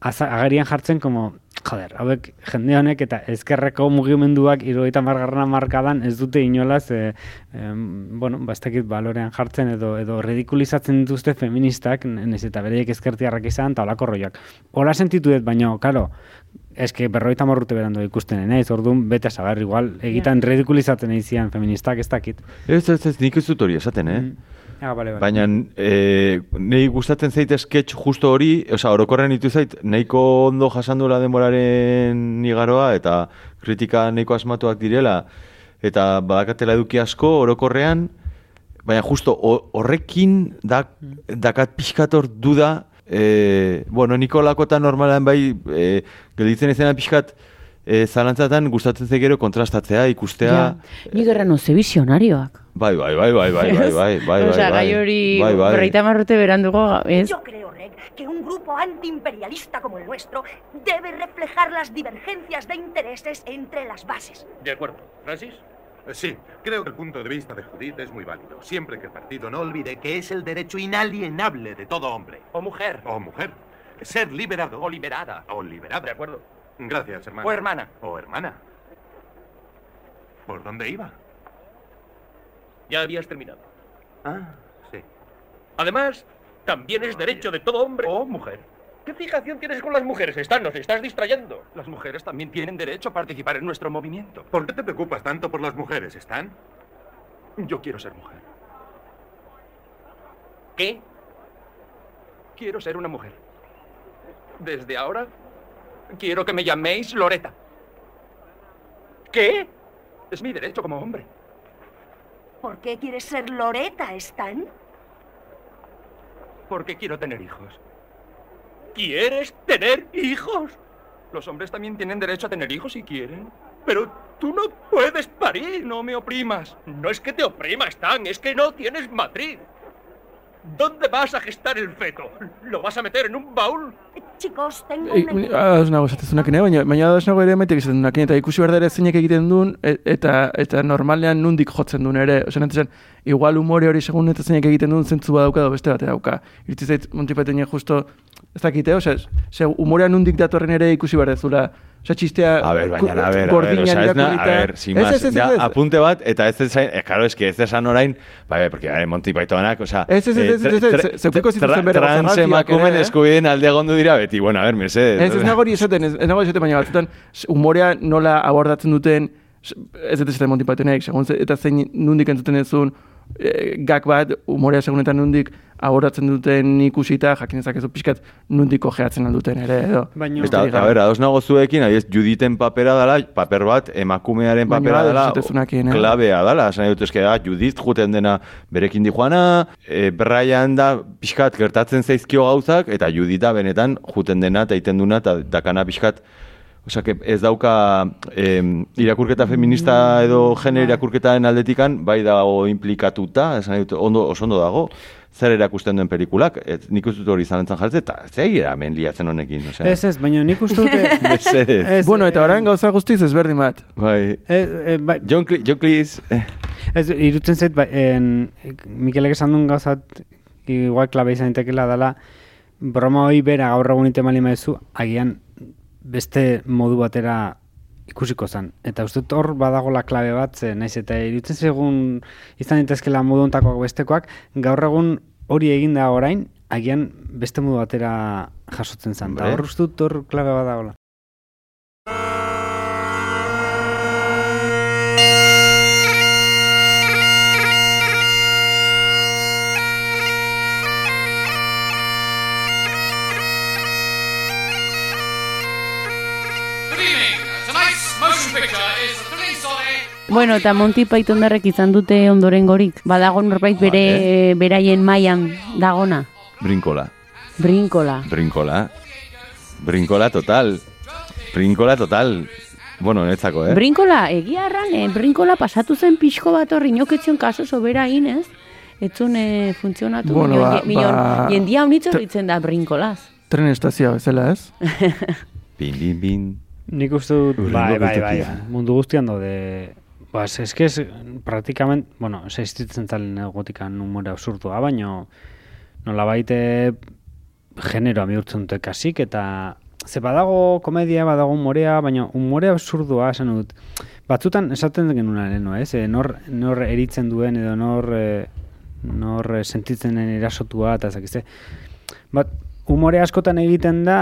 aza- agerian jartzen como joder, hauek jende honek eta ezkerreko mugimenduak irugaita margarrana markadan ez dute inolaz, e, em, bueno, ba, ez dakit balorean jartzen edo edo redikulizatzen dituzte feministak, nez eta bereiek ezkertiarrak izan, eta olako roiak. Hola sentitu dut, baina, karo, eske berroita morrute berandu ikusten naiz, orduan bete sagar igual egitan redikulizatzen eizian feministak ez dakit. Ez, ez, ez, nik ez dut hori esaten, eh? Ah, bale, bale. Baina e, nahi gustatzen zait sketch justo hori, osea, orokorren ditu zait, nahiko ondo jasandula denboraren nigaroa eta kritika nahiko asmatuak direla eta badakatela eduki asko orokorrean, baina justo ho- horrekin dak, dakat pixkator duda, e, bueno, niko lakotan normalan bai, e, gelditzen izena pixkat, e, zalantzatan gustatzen zait gero kontrastatzea, ikustea, Ja, nik erran ze visionarioak. bai, bai, bai, bai, bai, bai, bai, [LAUGHS] bai, Osea, bai, gai hori bai, bai. berreita marrute berandugo, ez? Yo creo, Reg, que un grupo antiimperialista como el nuestro debe reflejar las divergencias de intereses entre las bases. De acuerdo. ¿Francis? Sí, creo que el punto de vista de Judith es muy válido, siempre que el partido no olvide que es el derecho inalienable de todo hombre. O mujer. O mujer. Ser liberado. O liberada. O liberada. De acuerdo. Gracias, hermano. O hermana. O hermana. ¿Por dónde iba? Ya habías terminado. Ah, sí. Además, también es derecho de todo hombre. O mujer. ¿Qué fijación tienes con las mujeres? Están, nos estás distrayendo. Las mujeres también tienen derecho a participar en nuestro movimiento. ¿Por qué te preocupas tanto por las mujeres, Stan? Yo quiero ser mujer. ¿Qué? Quiero ser una mujer. Desde ahora, quiero que me llaméis Loreta. ¿Qué? Es mi derecho como hombre. ¿Por qué quieres ser Loreta, Stan? Porque quiero tener hijos. ¿Quieres tener hijos? Los hombres también tienen derecho a tener hijos si quieren. Pero tú no puedes parir. No me oprimas. No es que te oprima, Stan, es que no tienes matriz. ¿Dónde vas a gestar el feto? ¿Lo vas a meter en un baúl? Chicos, tengo una esatezunak ere, baina, baina ados nago ere maitek esatezunak eta ikusi behar da ere zeinek egiten duen, e- eta, eta normalean nundik jotzen duen ere. Osa, nentzen, igual umore hori segun eta zeinek egiten duen zentzu badauka edo beste bate dauka. Iritzi zait, Montipateñek justo, ez dakite, osea, ze umorea nundik datorren ere ikusi behar dezula. Osea, txistea... A ver, baina, a ver, a gordinak osea, ez na, a ver, sin Ez, más, ez, ez, ez, ez. apunte bat, eta ez esain, eh, claro, es que ez esan orain, bai, bai, porque, bai, Monty Pythonak, osea, Ez, ez, ez, ez, ez, ez, ez, zeukiko zituzten bere trans emakumen eh? eskubideen alde egondu dira beti, bueno, a ver, mesedez. Ez, ez nago hori esaten, ez, ez nago esaten, baina batzutan s- umorea nola abordatzen duten, ez dut esaten Monty Pythonek, segun eta zein nundik entzuten ezun, e, gak bat, umorea segun eta nundik abordatzen duten ikusita, jakin dezakezu pixkat nundiko gehatzen alduten ere, edo. Baina, Eta, a ver, ados nago zuekin, adiez, Juditen papera dala, paper bat, emakumearen papera dala, eh? klabea dala, esan dut, eske da, Judith juten dena berekin dijoana, e, Brian da pixkat gertatzen zaizkio gauzak, eta Judita benetan juten dena, eta iten duna, eta dakana pixkat, Que ez dauka em, irakurketa feminista edo genero irakurketaren aldetikan, bai dago implikatuta, esan dut, ondo, oso ondo dago, zer erakusten duen pelikulak, et, nik uste dut hori zalantzan jartzen, eta zei hemen liatzen honekin, osea. Ez ez, baina nik uste dute... [LAUGHS] Ez, Bueno, eta orain gauza guztiz ezberdin bat. Bai. Ez, eh, bai, John, Cle John Cleese. Ez, irutzen zait, ba, en, Mikelek esan duen gauzat, igual klabe izan daitekeela dela, broma hori bera gaur egun ite malima ezu, agian beste modu batera ikusiko zen. Eta uste hor badagola klabe bat, ze naiz eta irutzen segun izan daitezkela modu ontakoak bestekoak, gaur egun hori egin da orain, agian beste modu batera jasotzen zen. Eta hor uste hor klabe badagola. Bueno, eta Monty Pythondarrek izan dute ondorengorik. Badago norbait bere beraien mailan dagona. Brinkola. Brinkola. Brinkola. Brinkola total. Brinkola total. Bueno, netzako, eh? Brinkola, egia erran, eh, brinkola pasatu zen pixko bat horri inoketzion kaso sobera inez. Etzun eh, funtzionatu. Bueno, Milion- ba- milion- ba- jendia da brinkolaz. Tren estazioa bezala, ez? Bin, bin, bin. Nik uste dut, bai, bai, bai, mundu guztian daude, ba, ez eske ez, praktikament, bueno, ez existitzen zalen egotikan numore absurdua, baino nola baite generoa bihurtzen dute kasik, eta ze badago komedia, badago humorea, baina humore absurdua esan dut. Batzutan esaten genuen leheno, ez? E, nor, nor eritzen duen edo nor, e, nor sentitzen erasotua eta zakizte. Bat, humore askotan egiten da,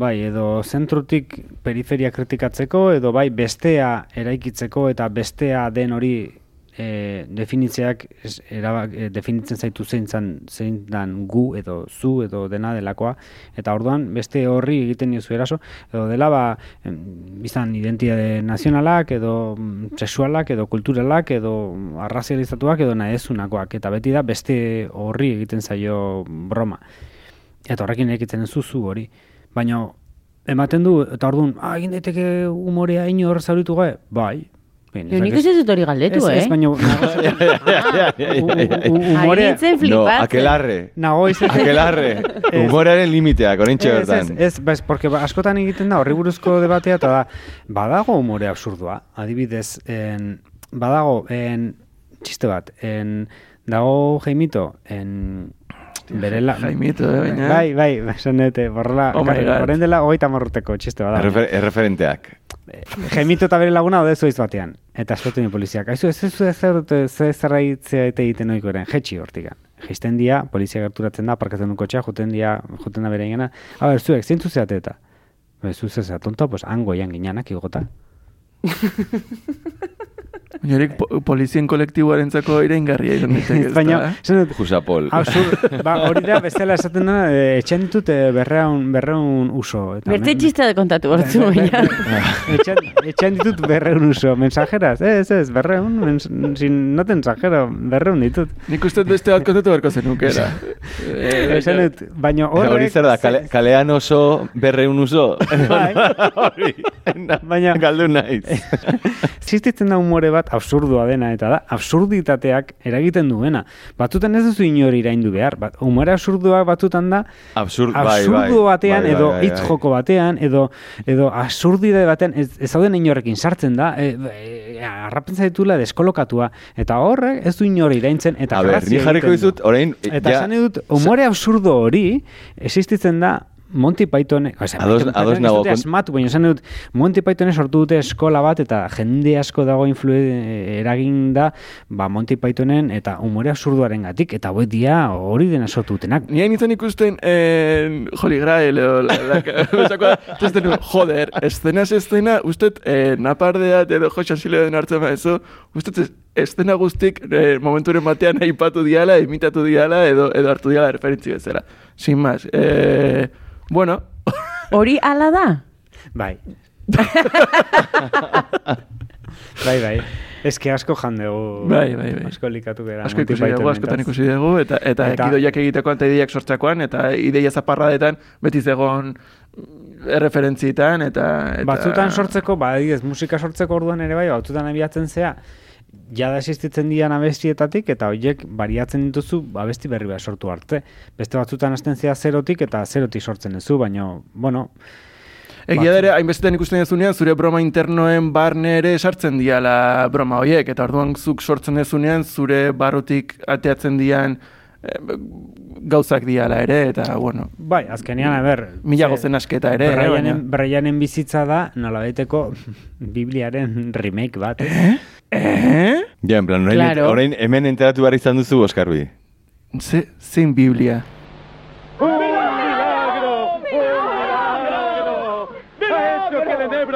bai, edo zentrutik periferia kritikatzeko, edo bai bestea eraikitzeko eta bestea den hori e, definitzeak es, erabak, e, definitzen zaitu zein, zan, zein dan gu edo zu edo dena delakoa. Eta orduan beste horri egiten diozu eraso edo dela ba bizan identitate nazionalak edo mm, sexualak edo kulturalak edo arrazializatuak edo nahezunakoak. Eta beti da beste horri egiten zaio broma. Eta horrekin egiten zuzu hori baina ematen du eta orduan ah, egin daiteke umorea inor zauritu gabe bai Jo, nik ez ez dut hori galdetu, ez, eh? Ez, baina... Aritzen No, flipatzen. akelarre. Nago izaten... Akelarre. [LAUGHS] Humorearen limiteak, oraintxe Ez, bertan. ez, ez, bez, porque ba- askotan egiten da horri buruzko debatea eta da, badago humore absurdua, adibidez, en, badago, en, txiste bat, en, dago Jaimito, en, berela... Jaimito, eh, baina. Bai, bai, esan dute, borrela, Oh my God. horren dela hogeita marruteko txiste bat. Errefer, erreferenteak. Jaimito eta bere laguna ode zuiz batean. Eta eskotu ni poliziak. Aizu, ez ez ez ze zerraitzea eta egiten oiko eren. Jetxi hortikan. Jaisten dia, polizia gerturatzen da, parkatzen du kotxea, juten dia, juten da bere ingena. A ber, zuek, zeintzu zeate eta? Be, zu zea tonto, pues hango ian ginanak igota. [LAUGHS] Horiek po, polizien kolektiboarentzako iraingarria izan daiteke, ez [LAUGHS] Baina, da, eh? esan dut, Jusapol. Absurd, ba, hori da, bestela esaten da, e, etxen ditut e, berreun, berreun uso. Eta Berte txista de kontatu bortzu, baina. etxen, etxen ditut berreun uso. Mensajeras, ez, ez, berreun, mens, sin, no te ensajero, berreun ditut. Nik uste beste bat kontatu beharko zenukera. Eh, Esan dut, baina horrek... Hori zer da, kale, kalean oso, berreun uso. Bai. [LAUGHS] Baina... Galdu naiz. [LAUGHS] Existitzen da humore bat absurdua dena, eta da, absurditateak eragiten duena. Batzutan ez duzu inori iraindu behar, bat, humore absurdua batzutan da, Absurd, bai, bai. absurdo batean, Bai, bai, edo bai, hitz bai. joko batean, edo, edo absurdide batean, ez, ez zauden inorrekin sartzen da, e, e, arrapen zaitula deskolokatua, eta horrek ez du inori iraintzen, eta A ber, ni jarriko dizut, orain, Eta ja- dut, humore absurdo hori, existitzen da, Monty Python, o sea, Ados- Monty ados Python nago, dute kon- asmatu, baina esan dut, Monty Pythonek sortu dute eskola bat, eta jende asko dago influe, eragin da, ba, Monty Pythonen eta humore absurduaren gatik, eta hauek dia hori dena sortu dutenak. Ni hain izan ikusten en Holy Grail edo la, la, la, [LAUGHS] la, la, joder, eszenaz estena, ustet eh, napardeat edo joxan sile den hartzen maezu, ustet ez- estena guztik eh, momenturen batean aipatu diala, imitatu diala edo edo hartu diala referentzi bezala. Sin más. Eh, bueno, Hori ala da? Bai. [LAUGHS] bai, bai. Ez que asko jandegu. Bai, bai, bai. Asko likatu gara. asko ikusi dugu, askotan ikusi dugu, eta, eta, Eta- ekidoiak egitekoan eta ideiak sortzakoan, eta ideia zaparradetan beti zegon mm, erreferentzietan, eta, eta... Batzutan sortzeko, ba, adibidez, musika sortzeko orduan ere bai, batzutan abiatzen zea, jada existitzen dian abestietatik, eta horiek bariatzen dituzu abesti berri bat sortu arte. Beste batzutan hasten zea zerotik, eta zerotik sortzen duzu, baina, bueno, Egia da ere, hainbestetan ikusten dezunean, zure broma internoen barne ere sartzen diala broma hoiek, eta orduan zuk sortzen dezunean, zure barrutik ateatzen dian gauzak diala ere, eta, bueno... Bai, azkenean, a ber... Mila ze- gozen asketa ere, eh, Brianen. Brianen bizitza da, nolabaiteko [LAUGHS] Bibliaren remake bat. Eh? Eh? Ja, en plan, orain, Claro. orain hemen enteratu behar izan duzu, Oskarbi. Ze, zein Biblia?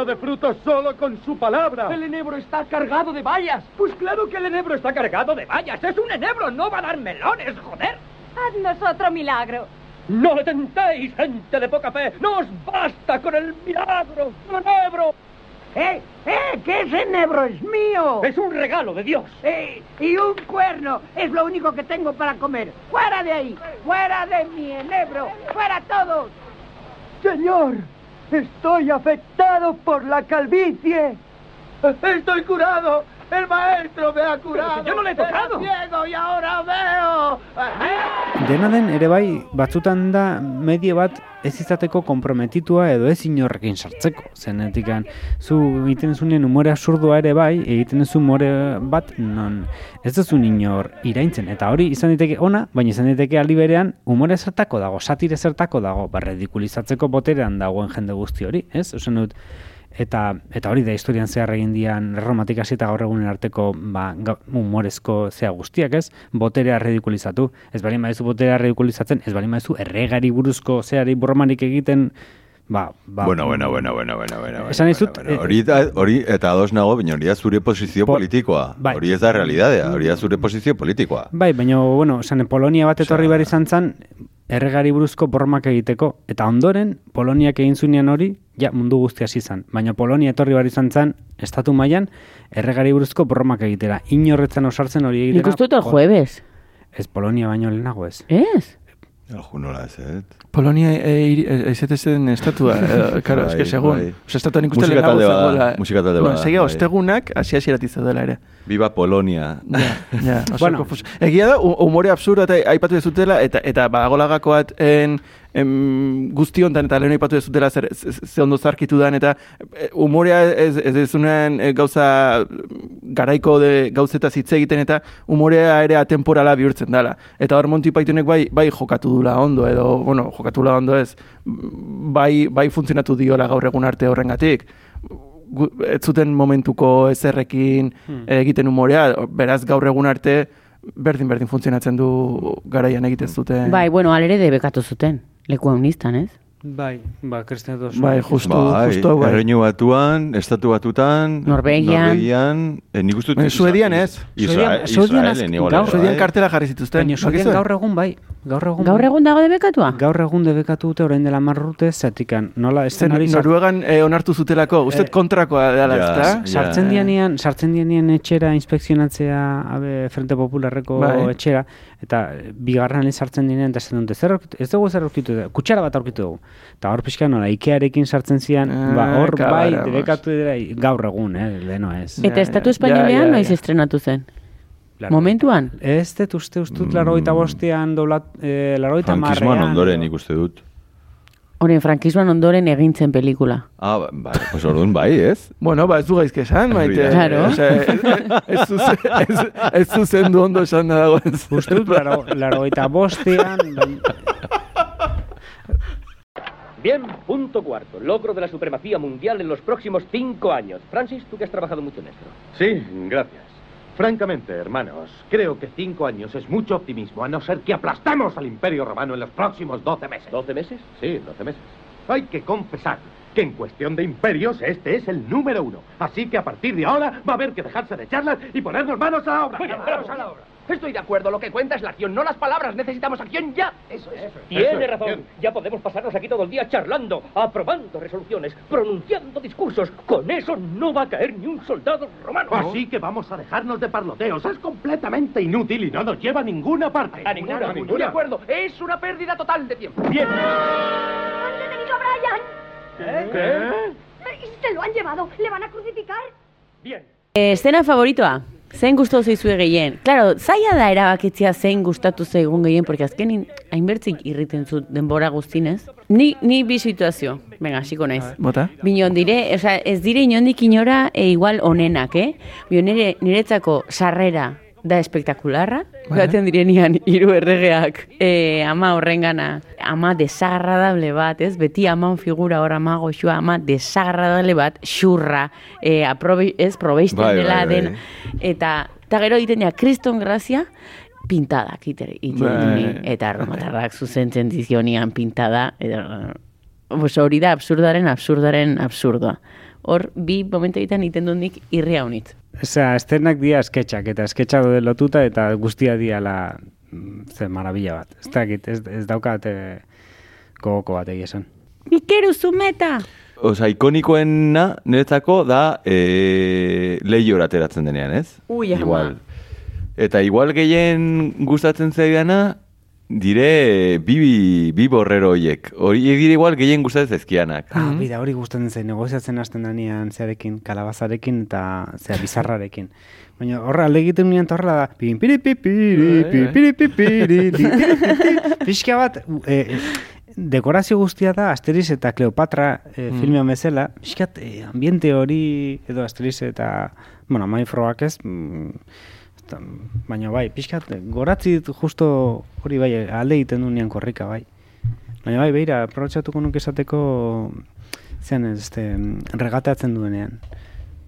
De frutos solo con su palabra! El enebro está cargado de bayas. Pues claro que el enebro está cargado de vallas. ¡Es un enebro! ¡No va a dar melones, joder! Haznos otro milagro. ¡No le tentéis, gente de poca fe! ¡No os basta con el milagro! ¡Enebro! ¡Eh! ¡Eh! ¡Que ese enebro es mío! ¡Es un regalo de Dios! ¡Eh! Y un cuerno es lo único que tengo para comer. ¡Fuera de ahí! ¡Fuera de mi enebro! ¡Fuera todos! Señor, estoy afectado por la calvicie. Estoy curado. El maestro me ha curado. yo no le he tocado. Ciego y ahora veo. Dena den, ere bai, batzutan da medie bat ez izateko konprometitua edo ez inorrekin sartzeko. Zenetikan, zu egiten zunen umore absurdua ere bai, egiten duzu umore bat non ez duzu inor iraintzen. Eta hori izan diteke ona, baina izan diteke aldi berean umore zertako dago, satire zertako dago, ba, redikulizatzeko boterean dagoen jende guzti hori, ez? Ozen dut, eta eta hori da historian zehar egin dian erromatik hasi eta gaur egunen arteko ba, humorezko zea guztiak, ez? Boterea ridikulizatu. Ez bali maizu boterea ridikulizatzen, ez bali maizu erregari buruzko zeari borromanik egiten, ba, ba, Bueno, bueno, bueno, bueno, bueno, bueno. Esan dizut, bueno, hori, da, hori, eta ados nago, baina hori da zure posizio politikoa. bai. Hori ez da realidadea, hori da zure posizio politikoa. Bai, baina, bueno, esan, Polonia bat etorri behar izan zen, erregari buruzko borromak egiteko. Eta ondoren, Poloniak egin zunean hori, ja, mundu guztia hasi zen. Baina Polonia etorri behar izan zen, estatu mailan erregari buruzko borromak egitera. Inorretzen osartzen hori egitera. Nik uste dut el jueves. Ez Polonia baino lehenago ez. Ez? Alju nola ez, eh? Polonia eizetezen estatua, eh, [LAUGHS] karo, Bai, eske segun. bai. Osa, estatuan ikusten Musika lehenago zegoela. musika talde Bueno, bada, segia, bai. ostegunak, hasi hasieratik zeudela ere. Viva Polonia. Ja, oso [LAUGHS] Bueno. konfuso. Egia da, hu- umore absurdo eta aipatu dezutela, eta, eta badagolagako bat en, em, guzti hontan, eta lehen aipatu dezutela zer, ze, ondo zarkitu dan, eta e, umorea ez, ez dezunean e, gauza garaiko de gauzetaz hitz egiten, eta umorea ere atemporala bihurtzen dela. Eta hor Monty Pythonek bai, bai jokatu dula ondo, edo, bueno, jokatu dula ondo ez, bai, bai funtzionatu diola gaur egun arte horrengatik ez zuten momentuko ezerrekin Hmm. egiten umorea, beraz gaur egun arte berdin-berdin funtzionatzen du garaian egiten zuten. Bai, bueno, alere debekatu zuten. Leku haunistan, ez? Bai, ba, Cristian dos. Bai, justu, bai, justu bai. Erreinu batuan, estatu batutan, Norvegian. Norvegian eh, nik uste Suedian ez. Israel, Suedian Israelen, igual. bai. Suedian kartela jarri zituzten. Baina Suedian gaur egun bai. Gaur egun, Gaur bai. egun dago debekatua? Gaur egun debekatu dute orain dela marrute, zatikan, nola Zen, eszenari Noruegan eh, onartu zutelako, uste Eh, kontrakoa dela, ja, ezta? sartzen dianean, sartzen dianean etxera inspekzionatzea abe, Frente Popularreko Bai. etxera, eta bigarren sartzen dianean, eta esan dute, zer aurkitu, ez dugu zer aurkitu, kutsara bat aurkitu dugu. Eta hor pixka nola, Ikearekin sartzen zian, Ah, ba, hor bai, debekatu dira, gaur egun, eh, leheno ez. Eta Ja, Estatu Espainolean ja, ja, noiz ja. estrenatu zen? Laro- Momentuan? Ez dut uste ustut, laro eta bostean, doblat, eh, laro eta Frankismoan marrean. ondoren nik uste dut. Horen frankismoan ondoren egintzen pelikula. Ah, ba- pues orduan bai, ez? [LAUGHS] Bueno, ba, ez du gaizke esan, maite. Claro. Osea, ez, ez, zuzen, ez, ez zuzendu ondo esan da dago. Uste dut, laro, laro eta bostean, Bien, punto cuarto. Logro de la supremacía mundial en los próximos cinco años. Francis, tú que has trabajado mucho en esto. Sí, gracias. Francamente, hermanos, creo que cinco años es mucho optimismo, a no ser que aplastemos al Imperio Romano en los próximos doce meses. ¿12 meses? Sí, doce meses. Hay que confesar que en cuestión de imperios este es el número uno. Así que a partir de ahora va a haber que dejarse de charlas y ponernos manos a la obra. Manos a la obra. Estoy de acuerdo, lo que cuenta es la acción, no las palabras. Necesitamos acción ya. Eso es. Tiene Eso es, razón. bien. Ya podemos pasarnos aquí todo el día charlando, aprobando resoluciones, pronunciando discursos. Con eso no va a caer ni un soldado romano. Así que vamos a dejarnos de parloteos. Es completamente inútil y no nos lleva a ninguna parte. A ninguna, A Estoy de acuerdo. Es una pérdida total de tiempo. Bien. ¡Han detenido a Brian! ¿Qué? Se lo han llevado. ¿Le van a crucificar? Bien. Eh, Estena favoritoa? Zein gustatu zaizue gehien? Claro, zaila da erabakitzea zein gustatu zaigun gehien, porque azkenin hainbertzik irriten zu denbora guztinez. Ni, ni bi situazio, venga, hasiko naiz. Bota? Binon dire, osea, ez dire inondik inora e, igual onenak, eh? Bio nire, niretzako sarrera da espektakularra, Bai. baten direnian hiru erregeak e, ama horrengana, ama desagradable bat, ez? Beti aman figura hor ama goxua, ama desagradable bat, xurra, e, aprobe, ez, probeisten Bai, bai, dela bai. den, eta, eta gero egiten dira kriston grazia, pintadak ite- egiten Bai. eta erromatarrak zuzentzen dizionian pintada, eta, Pues hori da absurdaren absurdaren absurdoa. Hor, bi momentu egiten egiten dut nik irria honit. Osea, estenak dia esketxak, eta esketxa daude lotuta, eta guztia diala ze marabila bat. Ez dakit, ez, ez daukat eh, gogoko bat egia esan. Ikeru zumeta! Osa, ikonikoena niretzako da e, lehiora ateratzen denean, ez? Ui, ama. Igual. Eta igual gehien gustatzen zaidana, dire bi, bi, bi borrero horiek. Horiek dire igual gehien gustatzen zaizkianak. Ah, bida, hori gustatzen zen, negoziatzen hasten danean zearekin, kalabazarekin eta zea bizarrarekin. Baina horra alde egiten nien eta horrela da, pin, piri, piri, piri, piri, piri, piri, [LAUGHS] pixka bat, eh, dekorazio guztia da Asterix eta Cleopatra eh, Mm. filmean bezala, pixkat eh, ambiente hori edo Asterix eta, bueno, mai frogak ez, mm, baina bai, pixkat goratzi dit justo hori bai, alde egiten du nian korrika bai. Baina bai, beira, aprobetxatuko nuke esateko zean ez, este, regateatzen duenean.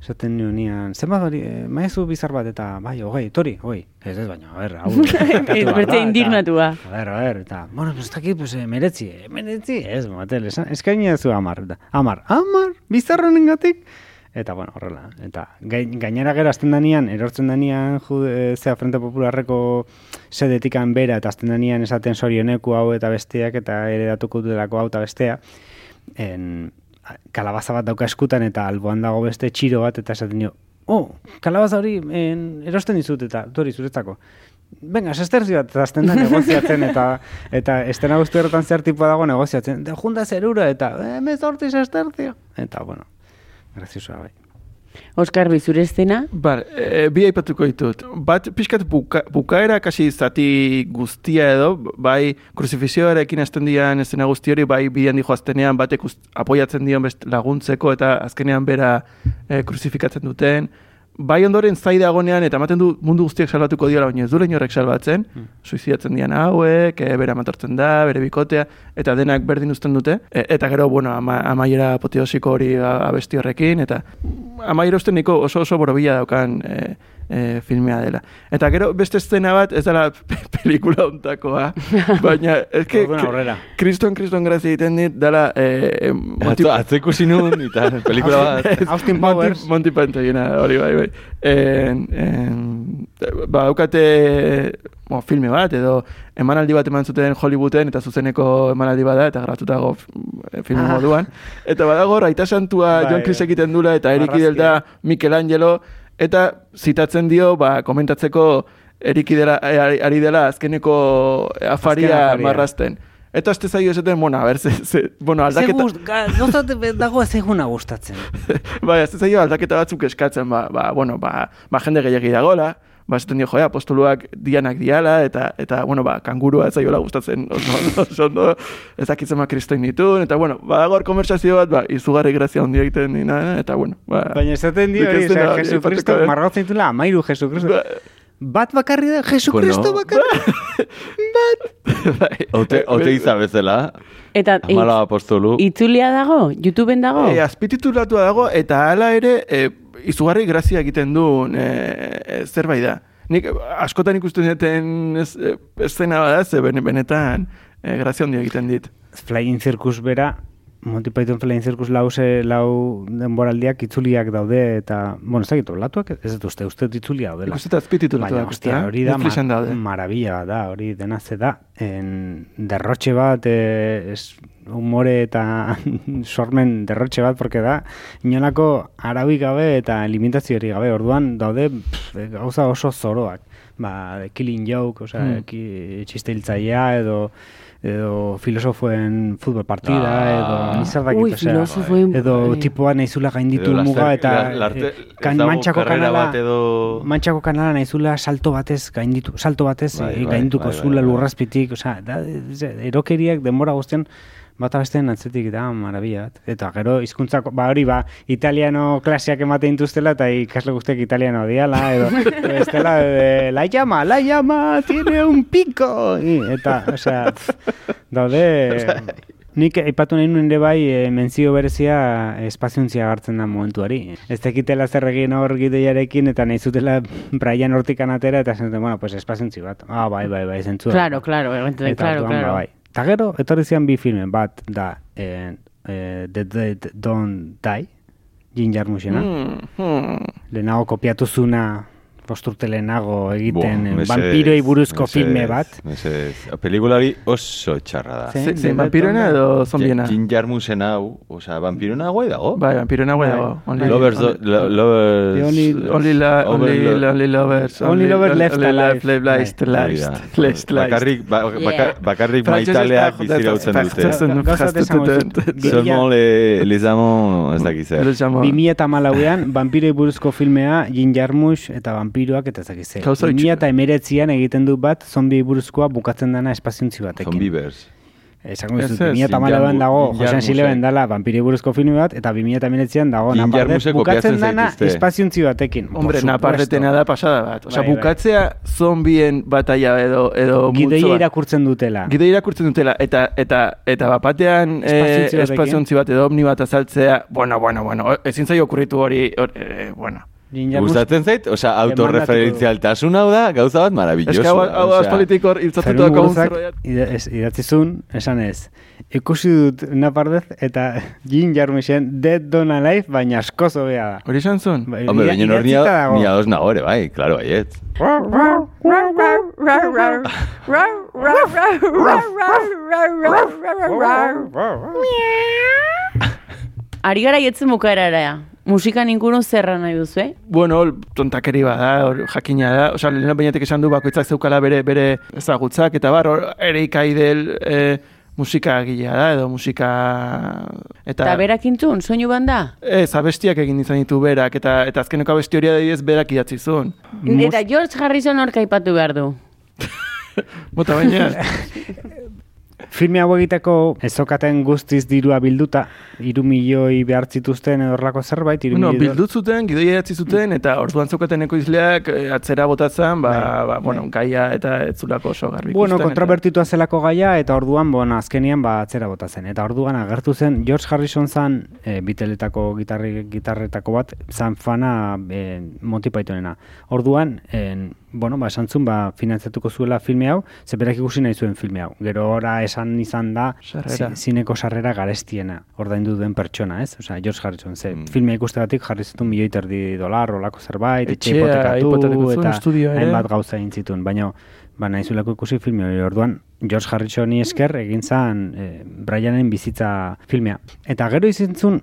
Esaten nio nian, zenbat hori, eh, maezu bizar bat eta, bai, hogei, tori, hogei. Ez ez, baina, a ber, hau. [LAUGHS] behar Bertze indignatua. A ver, a ver, eta, bueno, pues, ez dakit, pues, eh, meretzi, eh, meretzi, ez, motel, esan, eskaini zu amar, eta, amar, amar, bizarro nengatik, eta, bueno, horrela, eta, gain, gainera gero azten danian, erortzen danian, eh, zea Frente Popularreko sedetikan bera, eta azten danian esaten sorioneku hau eta besteak, eta ere datuko dutelako hau eta bestea, en, kalabaza bat dauka eskutan, eta alboan dago beste txiro bat, eta esaten dio, oh, kalabaza hori en, erosten dizut, eta, hori zuretzako. Venga, sesterzi bat, eta azten da negoziatzen, eta [LAUGHS] eta estena guzti horretan zer tipo dago negoziatzen. De junda zerura, eta emezortzi sestertzio. Eta, bueno, graziosoa bai. Oskar, bizure estena? Bar, e, bi aipatuko ditut. Bat, pixkat buka, bukaera kasi zati guztia edo, bai kruzifizioarekin hasten dian estena guzti hori, bai bidean dijo aztenean batek apoiatzen dion best laguntzeko eta azkenean bera e, kruzifikatzen duten. Bai ondoren zai dagonean eta ematen du mundu guztiak salbatuko diola, baina ez du inorrek salbatzen, suizidatzen dian hauek, e, bera matortzen da, bere bikotea, eta denak berdin uzten dute. E, eta gero, bueno, ama, amaiera apoteosiko hori abesti horrekin, eta amaiera uste niko oso oso borobila daukan e, e, filmea dela. Eta gero beste eszena bat, ez dela [LAUGHS] pe- pelikula ontakoa, [LAUGHS] baina ez que aurrera. kriston kriston grazia egiten dit, dela... E, Atzo, atzo ikusi nun, [LAUGHS] eta pelikula bat. Austin Monty- Powers. Monty Pythonena, hori bai, bai. En, en, ba, daukate bo, filme bat, edo emanaldi bat eman zuten Hollywooden, eta zuzeneko emanaldi bada, eta grabatuta dago f- filme Ah. moduan. Eta badago, raita santua Bai, John Cleese bai. egiten dula, eta Erik Idel da Michelangelo, eta zitatzen dio, ba, komentatzeko Erik Idela, eh, ari, dela azkeneko afaria afaria. marrasten. Eta azte zaio esaten, bueno, a ber, ze, ze, bueno, aldaketa... Ze gust, ga- dago ez eguna gustatzen. [LAUGHS] bai, ez zaio aldaketa batzuk eskatzen, ba, ba, bueno, ba, ba jende gehiagi dagola, ba, esaten dio, joa, apostoluak dianak diala, eta, eta bueno, ba, kangurua ez zaiola gustatzen oso, oso ondo, ez dakitzen ma kristoin ditun, eta, bueno, ba, hor konversazio bat, ba, izugarri grazia handia egiten dina, eta, bueno, ba, Baina esaten dio hori, osea, hori Jesucristo, aipatuko dut. margotzen ditula, amairu Jesucristo. Bat bakarri da, Jesucristo Bueno. bakarri. [LAUGHS] bai. Ote, ote iza bezala, Eta amala apostolu. itzulia dago? YouTubeen dago? E, azpititulatua dago, eta hala ere, e, izugarri grazia egiten duen e, e, zerbait da. Nik askotan ikusten duten e, eszena bada, ze bene- benetan e, grazia handia egiten dit. Flying Circus bera, Monty Python Flying Circus lau, ze, lau denboraldiak itzuliak daude, eta, bueno, ez dakit, latuak, ez dut uste, uste itzulia daudela. Ikusten azpititulatuak, Baina, ostia, ezta? hori da, ma- marabila da, hori dena ze da. En, derrotxe bat, eh, es, humore eta [LAUGHS] sormen derrotxe bat, porque da, inolako arabi gabe eta limitazioari gabe, orduan daude pff, gauza oso zoroak. Ba, killing joke, osea, ki, txistiltzailea edo edo filosofoen futbol partida, Ah. edo nizardakit, Ui, filosofoen- edo bai. tipoa naizula gainditu Edo muga eta la- eh, kan, mantxako kanala, bat edo- mantxako kanala naizula salto batez gainditu, salto batez Bai, eh, bai, gaindituko bai, bai, zula bai. lurrazpitik, osea, da, erokeriak denbora guztian bata besteen atzetik da marabia bat. Eta gero hizkuntzako ba hori ba italiano klaseak ematen dituztela eta ikasle guztiak italiano diala edo [LAUGHS] bestela eh, la llama, la llama tiene un pico I, eta osea daude [LAUGHS] Nik aipatu nahi nuen ere bai e, mentzio berezia espaziontzia hartzen da momentuari. Ez tekitela zer egin hor gideiarekin eta nahi zutela Brian hortikan atera eta zen, bueno, pues espaziontzi bat. Ah, bai, bai, bai, zentzua. Claro, claro, Eta claro, orduan, claro. Ba, bai. Ta gero, etorri zian bi filmen, bat da eh, eh, The Dead Don't Die, Jim Jarmuxena. Mm, mm. Lehenago kopiatu zuna posturte lehenago egiten Buah, eh, vampiroi buruzko mesedez, filme bat. Mesedez. Pelikula hori oso txarra da. Zein- zein vampiroena edo zombiena? Jin Jarmusen hau, osea, vampirona guai dago. Bai, vampirona guai dago. Only- Lovers, lovers... The only- lovers- Only lovers left alive. left- left- da. [LAUGHS] left- left- left. Bakarrik, ba- bakarrik maitaleak da, bizira utzen dute. Seulement les, amants, ez dakiz zer. Les 2008an vampiroi buruzko filmea Jin Jarmusch eta vampiroak eta ez dakit zer. Gauza 2019an egiten du bat zombi buruzkoa bukatzen dana espaziontzi batekin. Zombivers. Esango dizut, ez, 2008an dago Josean Sileben eh. dala vampiroi buruzko filme bat eta 2019an dago Napardet bukatzen dana zaituzte. espaziontzi batekin. Hombre, supuesto. napardetena da pasada bat. Osea, Bai, bai. bukatzea zombien batalla edo edo bat. irakurtzen dutela. Gidoi irakurtzen dutela eta eta eta bapatean eh, espaziontzi bat edo omni bat azaltzea, bueno, bueno, bueno, ezin zaio okurritu hori, hor, eh, bueno. Gustatzen zait, osea, autorreferentzialtasun hau da, gauza bat maravilloso. Eske hau, aspalditik hor ez- idatzizun, esan ez, ikusi dut napardez eta [LAUGHS] Jin Jarmuschen Dead Don't Alive, baina asko zobea da. Hori esan zuen? Bai, Hombre, baina hor idatzita dago. ni ados nago ere, bai, claro, baiet. Ari gara jetzen bukaerara. Musikan inguru zerra nahi duzu, eh? Bueno, tontakeri bada, hor jakina da. Osea, lehena bainatik esan du bakoitzak zeukala bere bere ezagutzak eta bar ere ikaidel eh, musika gilea da edo musika eta Eta berak intzun, soinu banda? Ez, abestiak egin izan ditu berak, eta eta azkeneko abesti hori adibidez berak idatzi zuen. Eta George Harrison hor kaipatu behar du. [LAUGHS] Bota baina, [LAUGHS] Filme hau egiteko ezokaten guztiz dirua bilduta, iru milioi behar zituzten edo horrelako zerbait, iru bueno, bildut zuten, gidoia idatzi zuten, eta orduan zeukaten ekoizleak eh, atzera botatzen, ba, ba, bueno, gaia eta ez zulako oso garbi Bueno, kontrabertitua zelako gaia, eta orduan, bueno, azkenian, ba, atzera bota zen. Eta orduan agertu zen, George Harrison zan, e, biteletako gitarri, gitarretako bat, zan fana e, Monty Pythonena. Orduan, en, bueno, ba, esan zuen, ba, finantzatuko zuela filme hau, ze berak ikusi nahi zuen filme hau. Gero ora esan izan da, Sarrera. zi- zineko sarrera garestiena, ordaindu duen pertsona, ez? Osea, George Harrison, ze Mm. filme ikustegatik jarri zituen milioi eta erdi dolar, olako zerbait, etxe hipotekatu, eta hainbat gauza egin zituen, baina ba nahizulako ikusi filme hori orduan George Harrisoni esker egin zan eh, Brianen bizitza filmea. Eta gero izin zuen,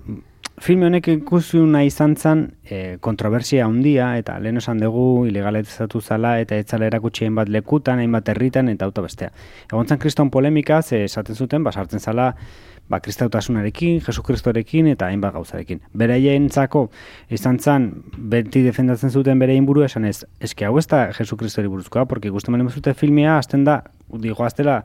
filme honek ikusi nahi izan zen eh, kontroversia handia eta lehen esan dugu ilegalizatu zala eta etzala erakutsi hainbat lekutan, hainbat herritan eta auto bestea. Egon zen kriston polemika, ze esaten zuten, basartzen zala ba, kristautasunarekin, Jesukristorekin eta hainbat gauzarekin. Beraientzako izan zen, beti defendatzen zuten bere buru esan ez, eske hau ez da Jesukristori buruzkoa, porque ikusten balen zute filmea, azten da, digo, aztela,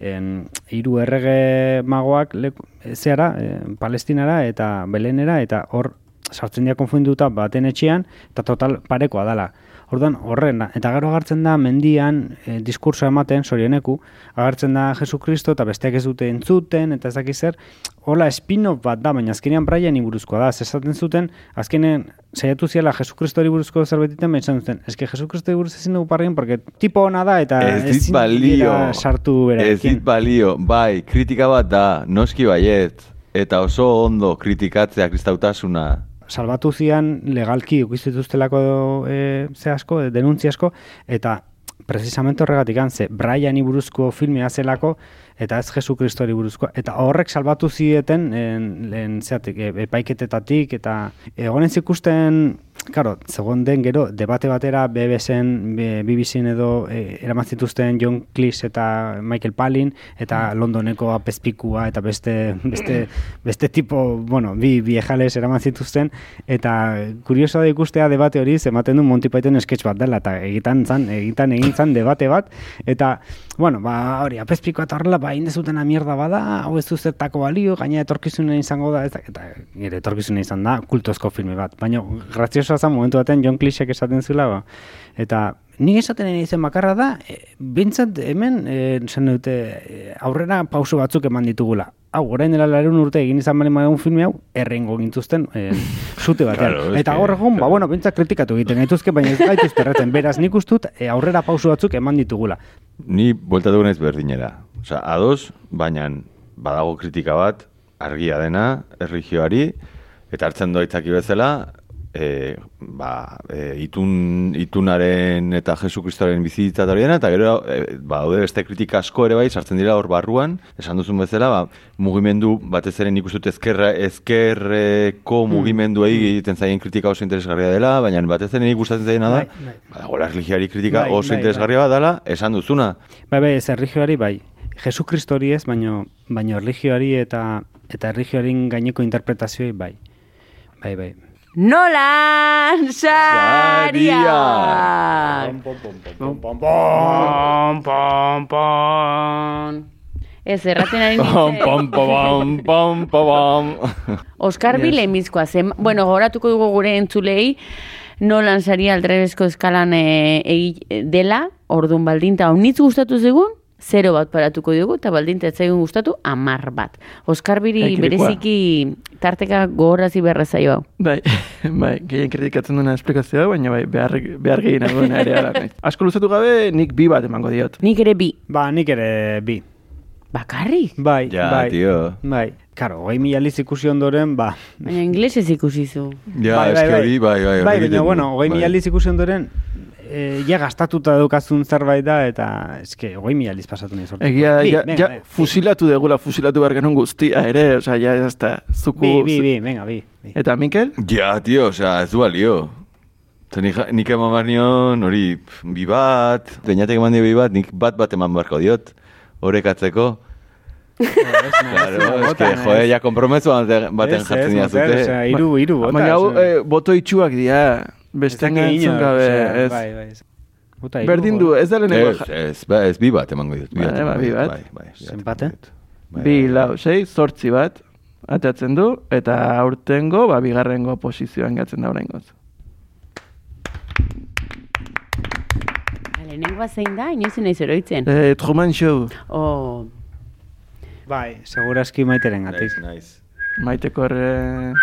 hiru errege magoak leku, zeara, en, palestinara eta belenera, eta hor sartzen dira konfunduta baten etxean, eta total parekoa dala. Orduan, horren da. Eta gero agartzen da mendian e, diskurso ematen, sorioneku, agartzen da Jesukristo eta besteak ez dute entzuten, eta ez dakiz zer, hola spin-off bat da, baina azkenean Brian buruzkoa da, zesaten zuten, azkenean saiatu ziala Jesukristori buruzko zerbaitetan, baina duten, eske Jesukristori buruz ezin dugu parrien, porque tipo ona da, eta Ez dit balio, sartu ez berarekin. dit balio, bai, kritika bat da, noski baiet, eta oso ondo kritikatzea kristautasuna. Salbatu zian legalki ukizituztelako e, ze asko, e, denuntzi asko, eta precisamente horregatik ze Briani buruzko filmea zelako, eta ez Jesukristori buruzko, eta horrek salbatu zieten en, en, zeatik, e, epaiketetatik, eta egonen zikusten, Karo, zegoen den gero, debate batera BBC-en, BBC-en edo e, eraman zituzten John Cleese eta Michael Palin, eta Londoneko apezpikua eta beste, beste, beste tipo, bueno, bi viejales eraman zituzten, eta kurioso da ikustea debate hori, ematen du Monty Python sketch bat dela, eta egitan zan, egitan egin zan debate bat, eta, bueno, ba, hori, apezpikoa eta horrela, ba, indezutena mierda bada, hau ez du zertako balio, gaina etorkizunen izango da, ez da, eta nire etorkizunen izan da, kultozko filme bat, baina graziosoa zen momentu baten John Cleeseek esaten zula, ba, eta nik esaten izen bakarra da, e, bintzat hemen, e, zen dute, e, aurrera pauso batzuk eman ditugula. Hau, orain dela larun urte egin izan balen magun filme hau, errengo gintuzten e, [LAUGHS] sute batean. Claro, eta gaur egun, ba, bueno, bintzat kritikatu egiten gaituzke, baina ez gaituzte erraten. Beraz, nik ustut, e, aurrera pauso batzuk eman ditugula. Ni bueltatu naiz berdinera. Osea, ados, baina badago kritika bat, argia dena, erligioari, eta hartzen doa itzaki bezala, e, ba, e, itun, itunaren eta Jesu Kristoren bizitza eta horiena, eta gero, e, ba, daude beste kritika asko ere bai, sartzen dira hor barruan, esan duzun bezala, ba, mugimendu, batez ere nik uste dut ezkerra, ezkerreko Hmm. mugimenduei egiten zaien kritika oso interesgarria dela, baina batez ere nik gustatzen zaiena da, Bai, bai. ba, dagoela kritika Bai, oso bai, interesgarria bat dela, esan duzuna. Bai, bai, ez erlijioari bai. Jesu Kristori ez, baino, baino erlijioari eta eta erlijioaren gaineko interpretazioei bai. Bai, bai. Nolan Saria! Ez, erraten ari nintzen. Oskar Yes. Bilemizkoa zen. Bueno, goratuko dugu gure entzulei, Nolan Saria aldrebezko eskalan e, egi- dela, ordun baldinta honitz gustatu zegun, zero bat paratuko dugu, eta baldinta ez zaigun gustatu, amar bat. Oskar Biri Ekirikoa. bereziki tarteka gogorazi beharra zaio hau. Bai, [LAUGHS] bai, gehien kritikatzen duena esplikazioa, baina bai, behar, behar gehien duena ere ala. Asko luzatu gabe, nik bi bat emango diot. Nik ere bi. Ba, nik ere bi. Bakarrik? Bai, Ja, bai. tio. Bai. Karo, hogei mila aliz ikusi ondoren, ba. Baina inglesez ikusi zu. Ja, eske hori, bai, bai. Bai, hori baina, egiten du, bueno, hogei bai. mila aliz ikusi ondoren, e, ja gastatuta daukazun zerbait da, eta eske, hogei mila aliz pasatu nahi sortu. Egia, bi, ja, ja, venga. fusilatu degula, fusilatu behar genuen guztia ere, osea, ja, ez da, zuku... Bi, bi, bi, venga, bi. Eta Mikel? Ja, tio, osea, ez du balio. Eta nik, nik eman behar nion, hori, bi bat, deinatek eman dio bi bat, nik bat bat eman beharko diot, horrekatzeko. Claro, es que, joe, ja kompromezu baten, jartzen dira osea, hiru, hiru bota. Baina eh, boto itxuak dira, beste dakit entzun gabe, ez. bai, bai, hiru, Berdin du, ez da lehenengo... Ez, ez, ba, ez bi bat emango diot. Bi bat, Bai, bai, bi bat. Bai, bai, bi bat Zenbate? Bai, Bi, bai, lau, sei, zortzi bat, atatzen du, eta aurtengo, ba, bigarrengo posizioan gatzen da oraingoz. Lehenengoa zein da, inoiz naiz oroitzen. Eh, Truman Show, Oh, Bai, segurazki maiteren gatik. Nice, nice. maiteko erre...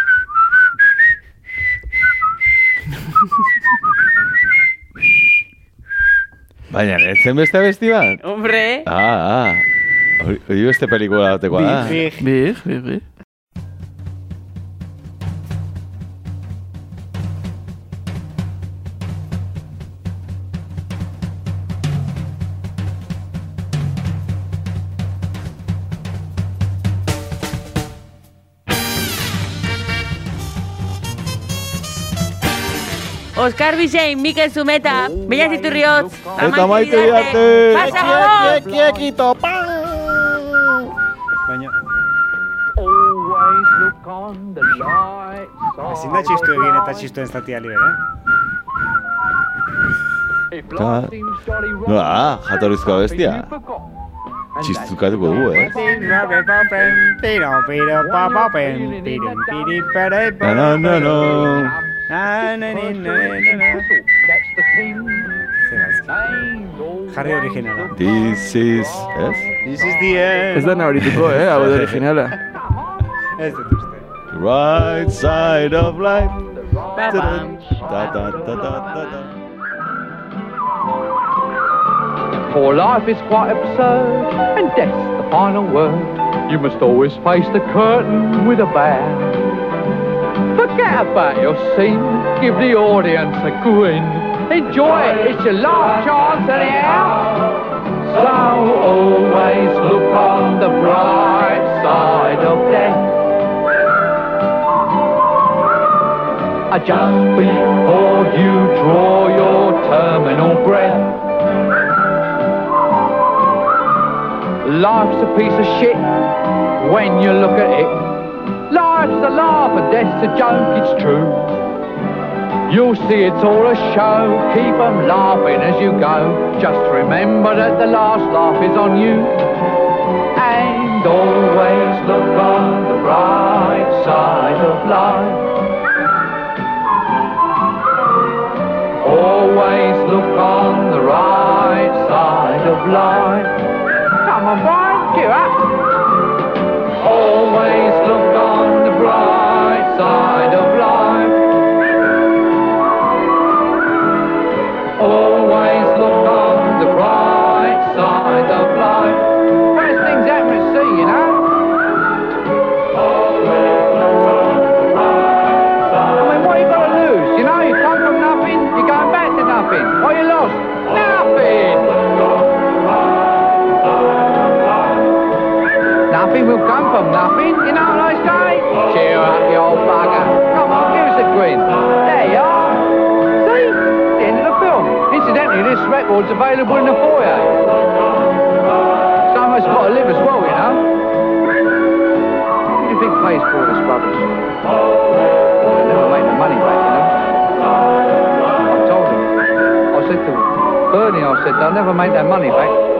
Baina, ez zen beste besti bat? hombre! Ah, ah. Hori hori beste pelikula batekoa da. Big, big, big, big. Oskar Bisein, Mikel Zumeta, Bella Ziturriotz, Eta maite diarte! Pasa gabon! Kiekito, Baina, Always look on the light side. ezin da txistu egin eta txistuen zatia liber, eh? Ta- No, rotten, ah, jatorrizko. And Txistukatuko dugu, eh? No, no, no, no. That's the thing. Ain't always Jarri originala. This is... Ez? This is the end. Ez da nabarituko, eh, hau [LAUGHS] da originala. Ez dut uste. Right side of life. Ba-bam. Da, da, da, da, da, da. For life is quite absurd, and death's the final word. You must always face the curtain with a bow. Forget about your scene, give the audience a grin. Enjoy it, it's your last chance anyhow. So always look on the bright side of death. Just before you draw your terminal breath. Life's a piece of shit when you look at it. Life's a laugh and death's a joke, it's true. You'll see it's all a show, keep 'em laughing as you go. Just remember that the last laugh is on you. And always look on the bright side of life. Always look on the right side of life. Come on, Brian, cheer up. Always record's available in the foyer. Someone's got to live as well, you know. What do you think pays for all this rubbish? They never make the money back, you know. I told him. I said to Bernie, I said, they'll never make their money back.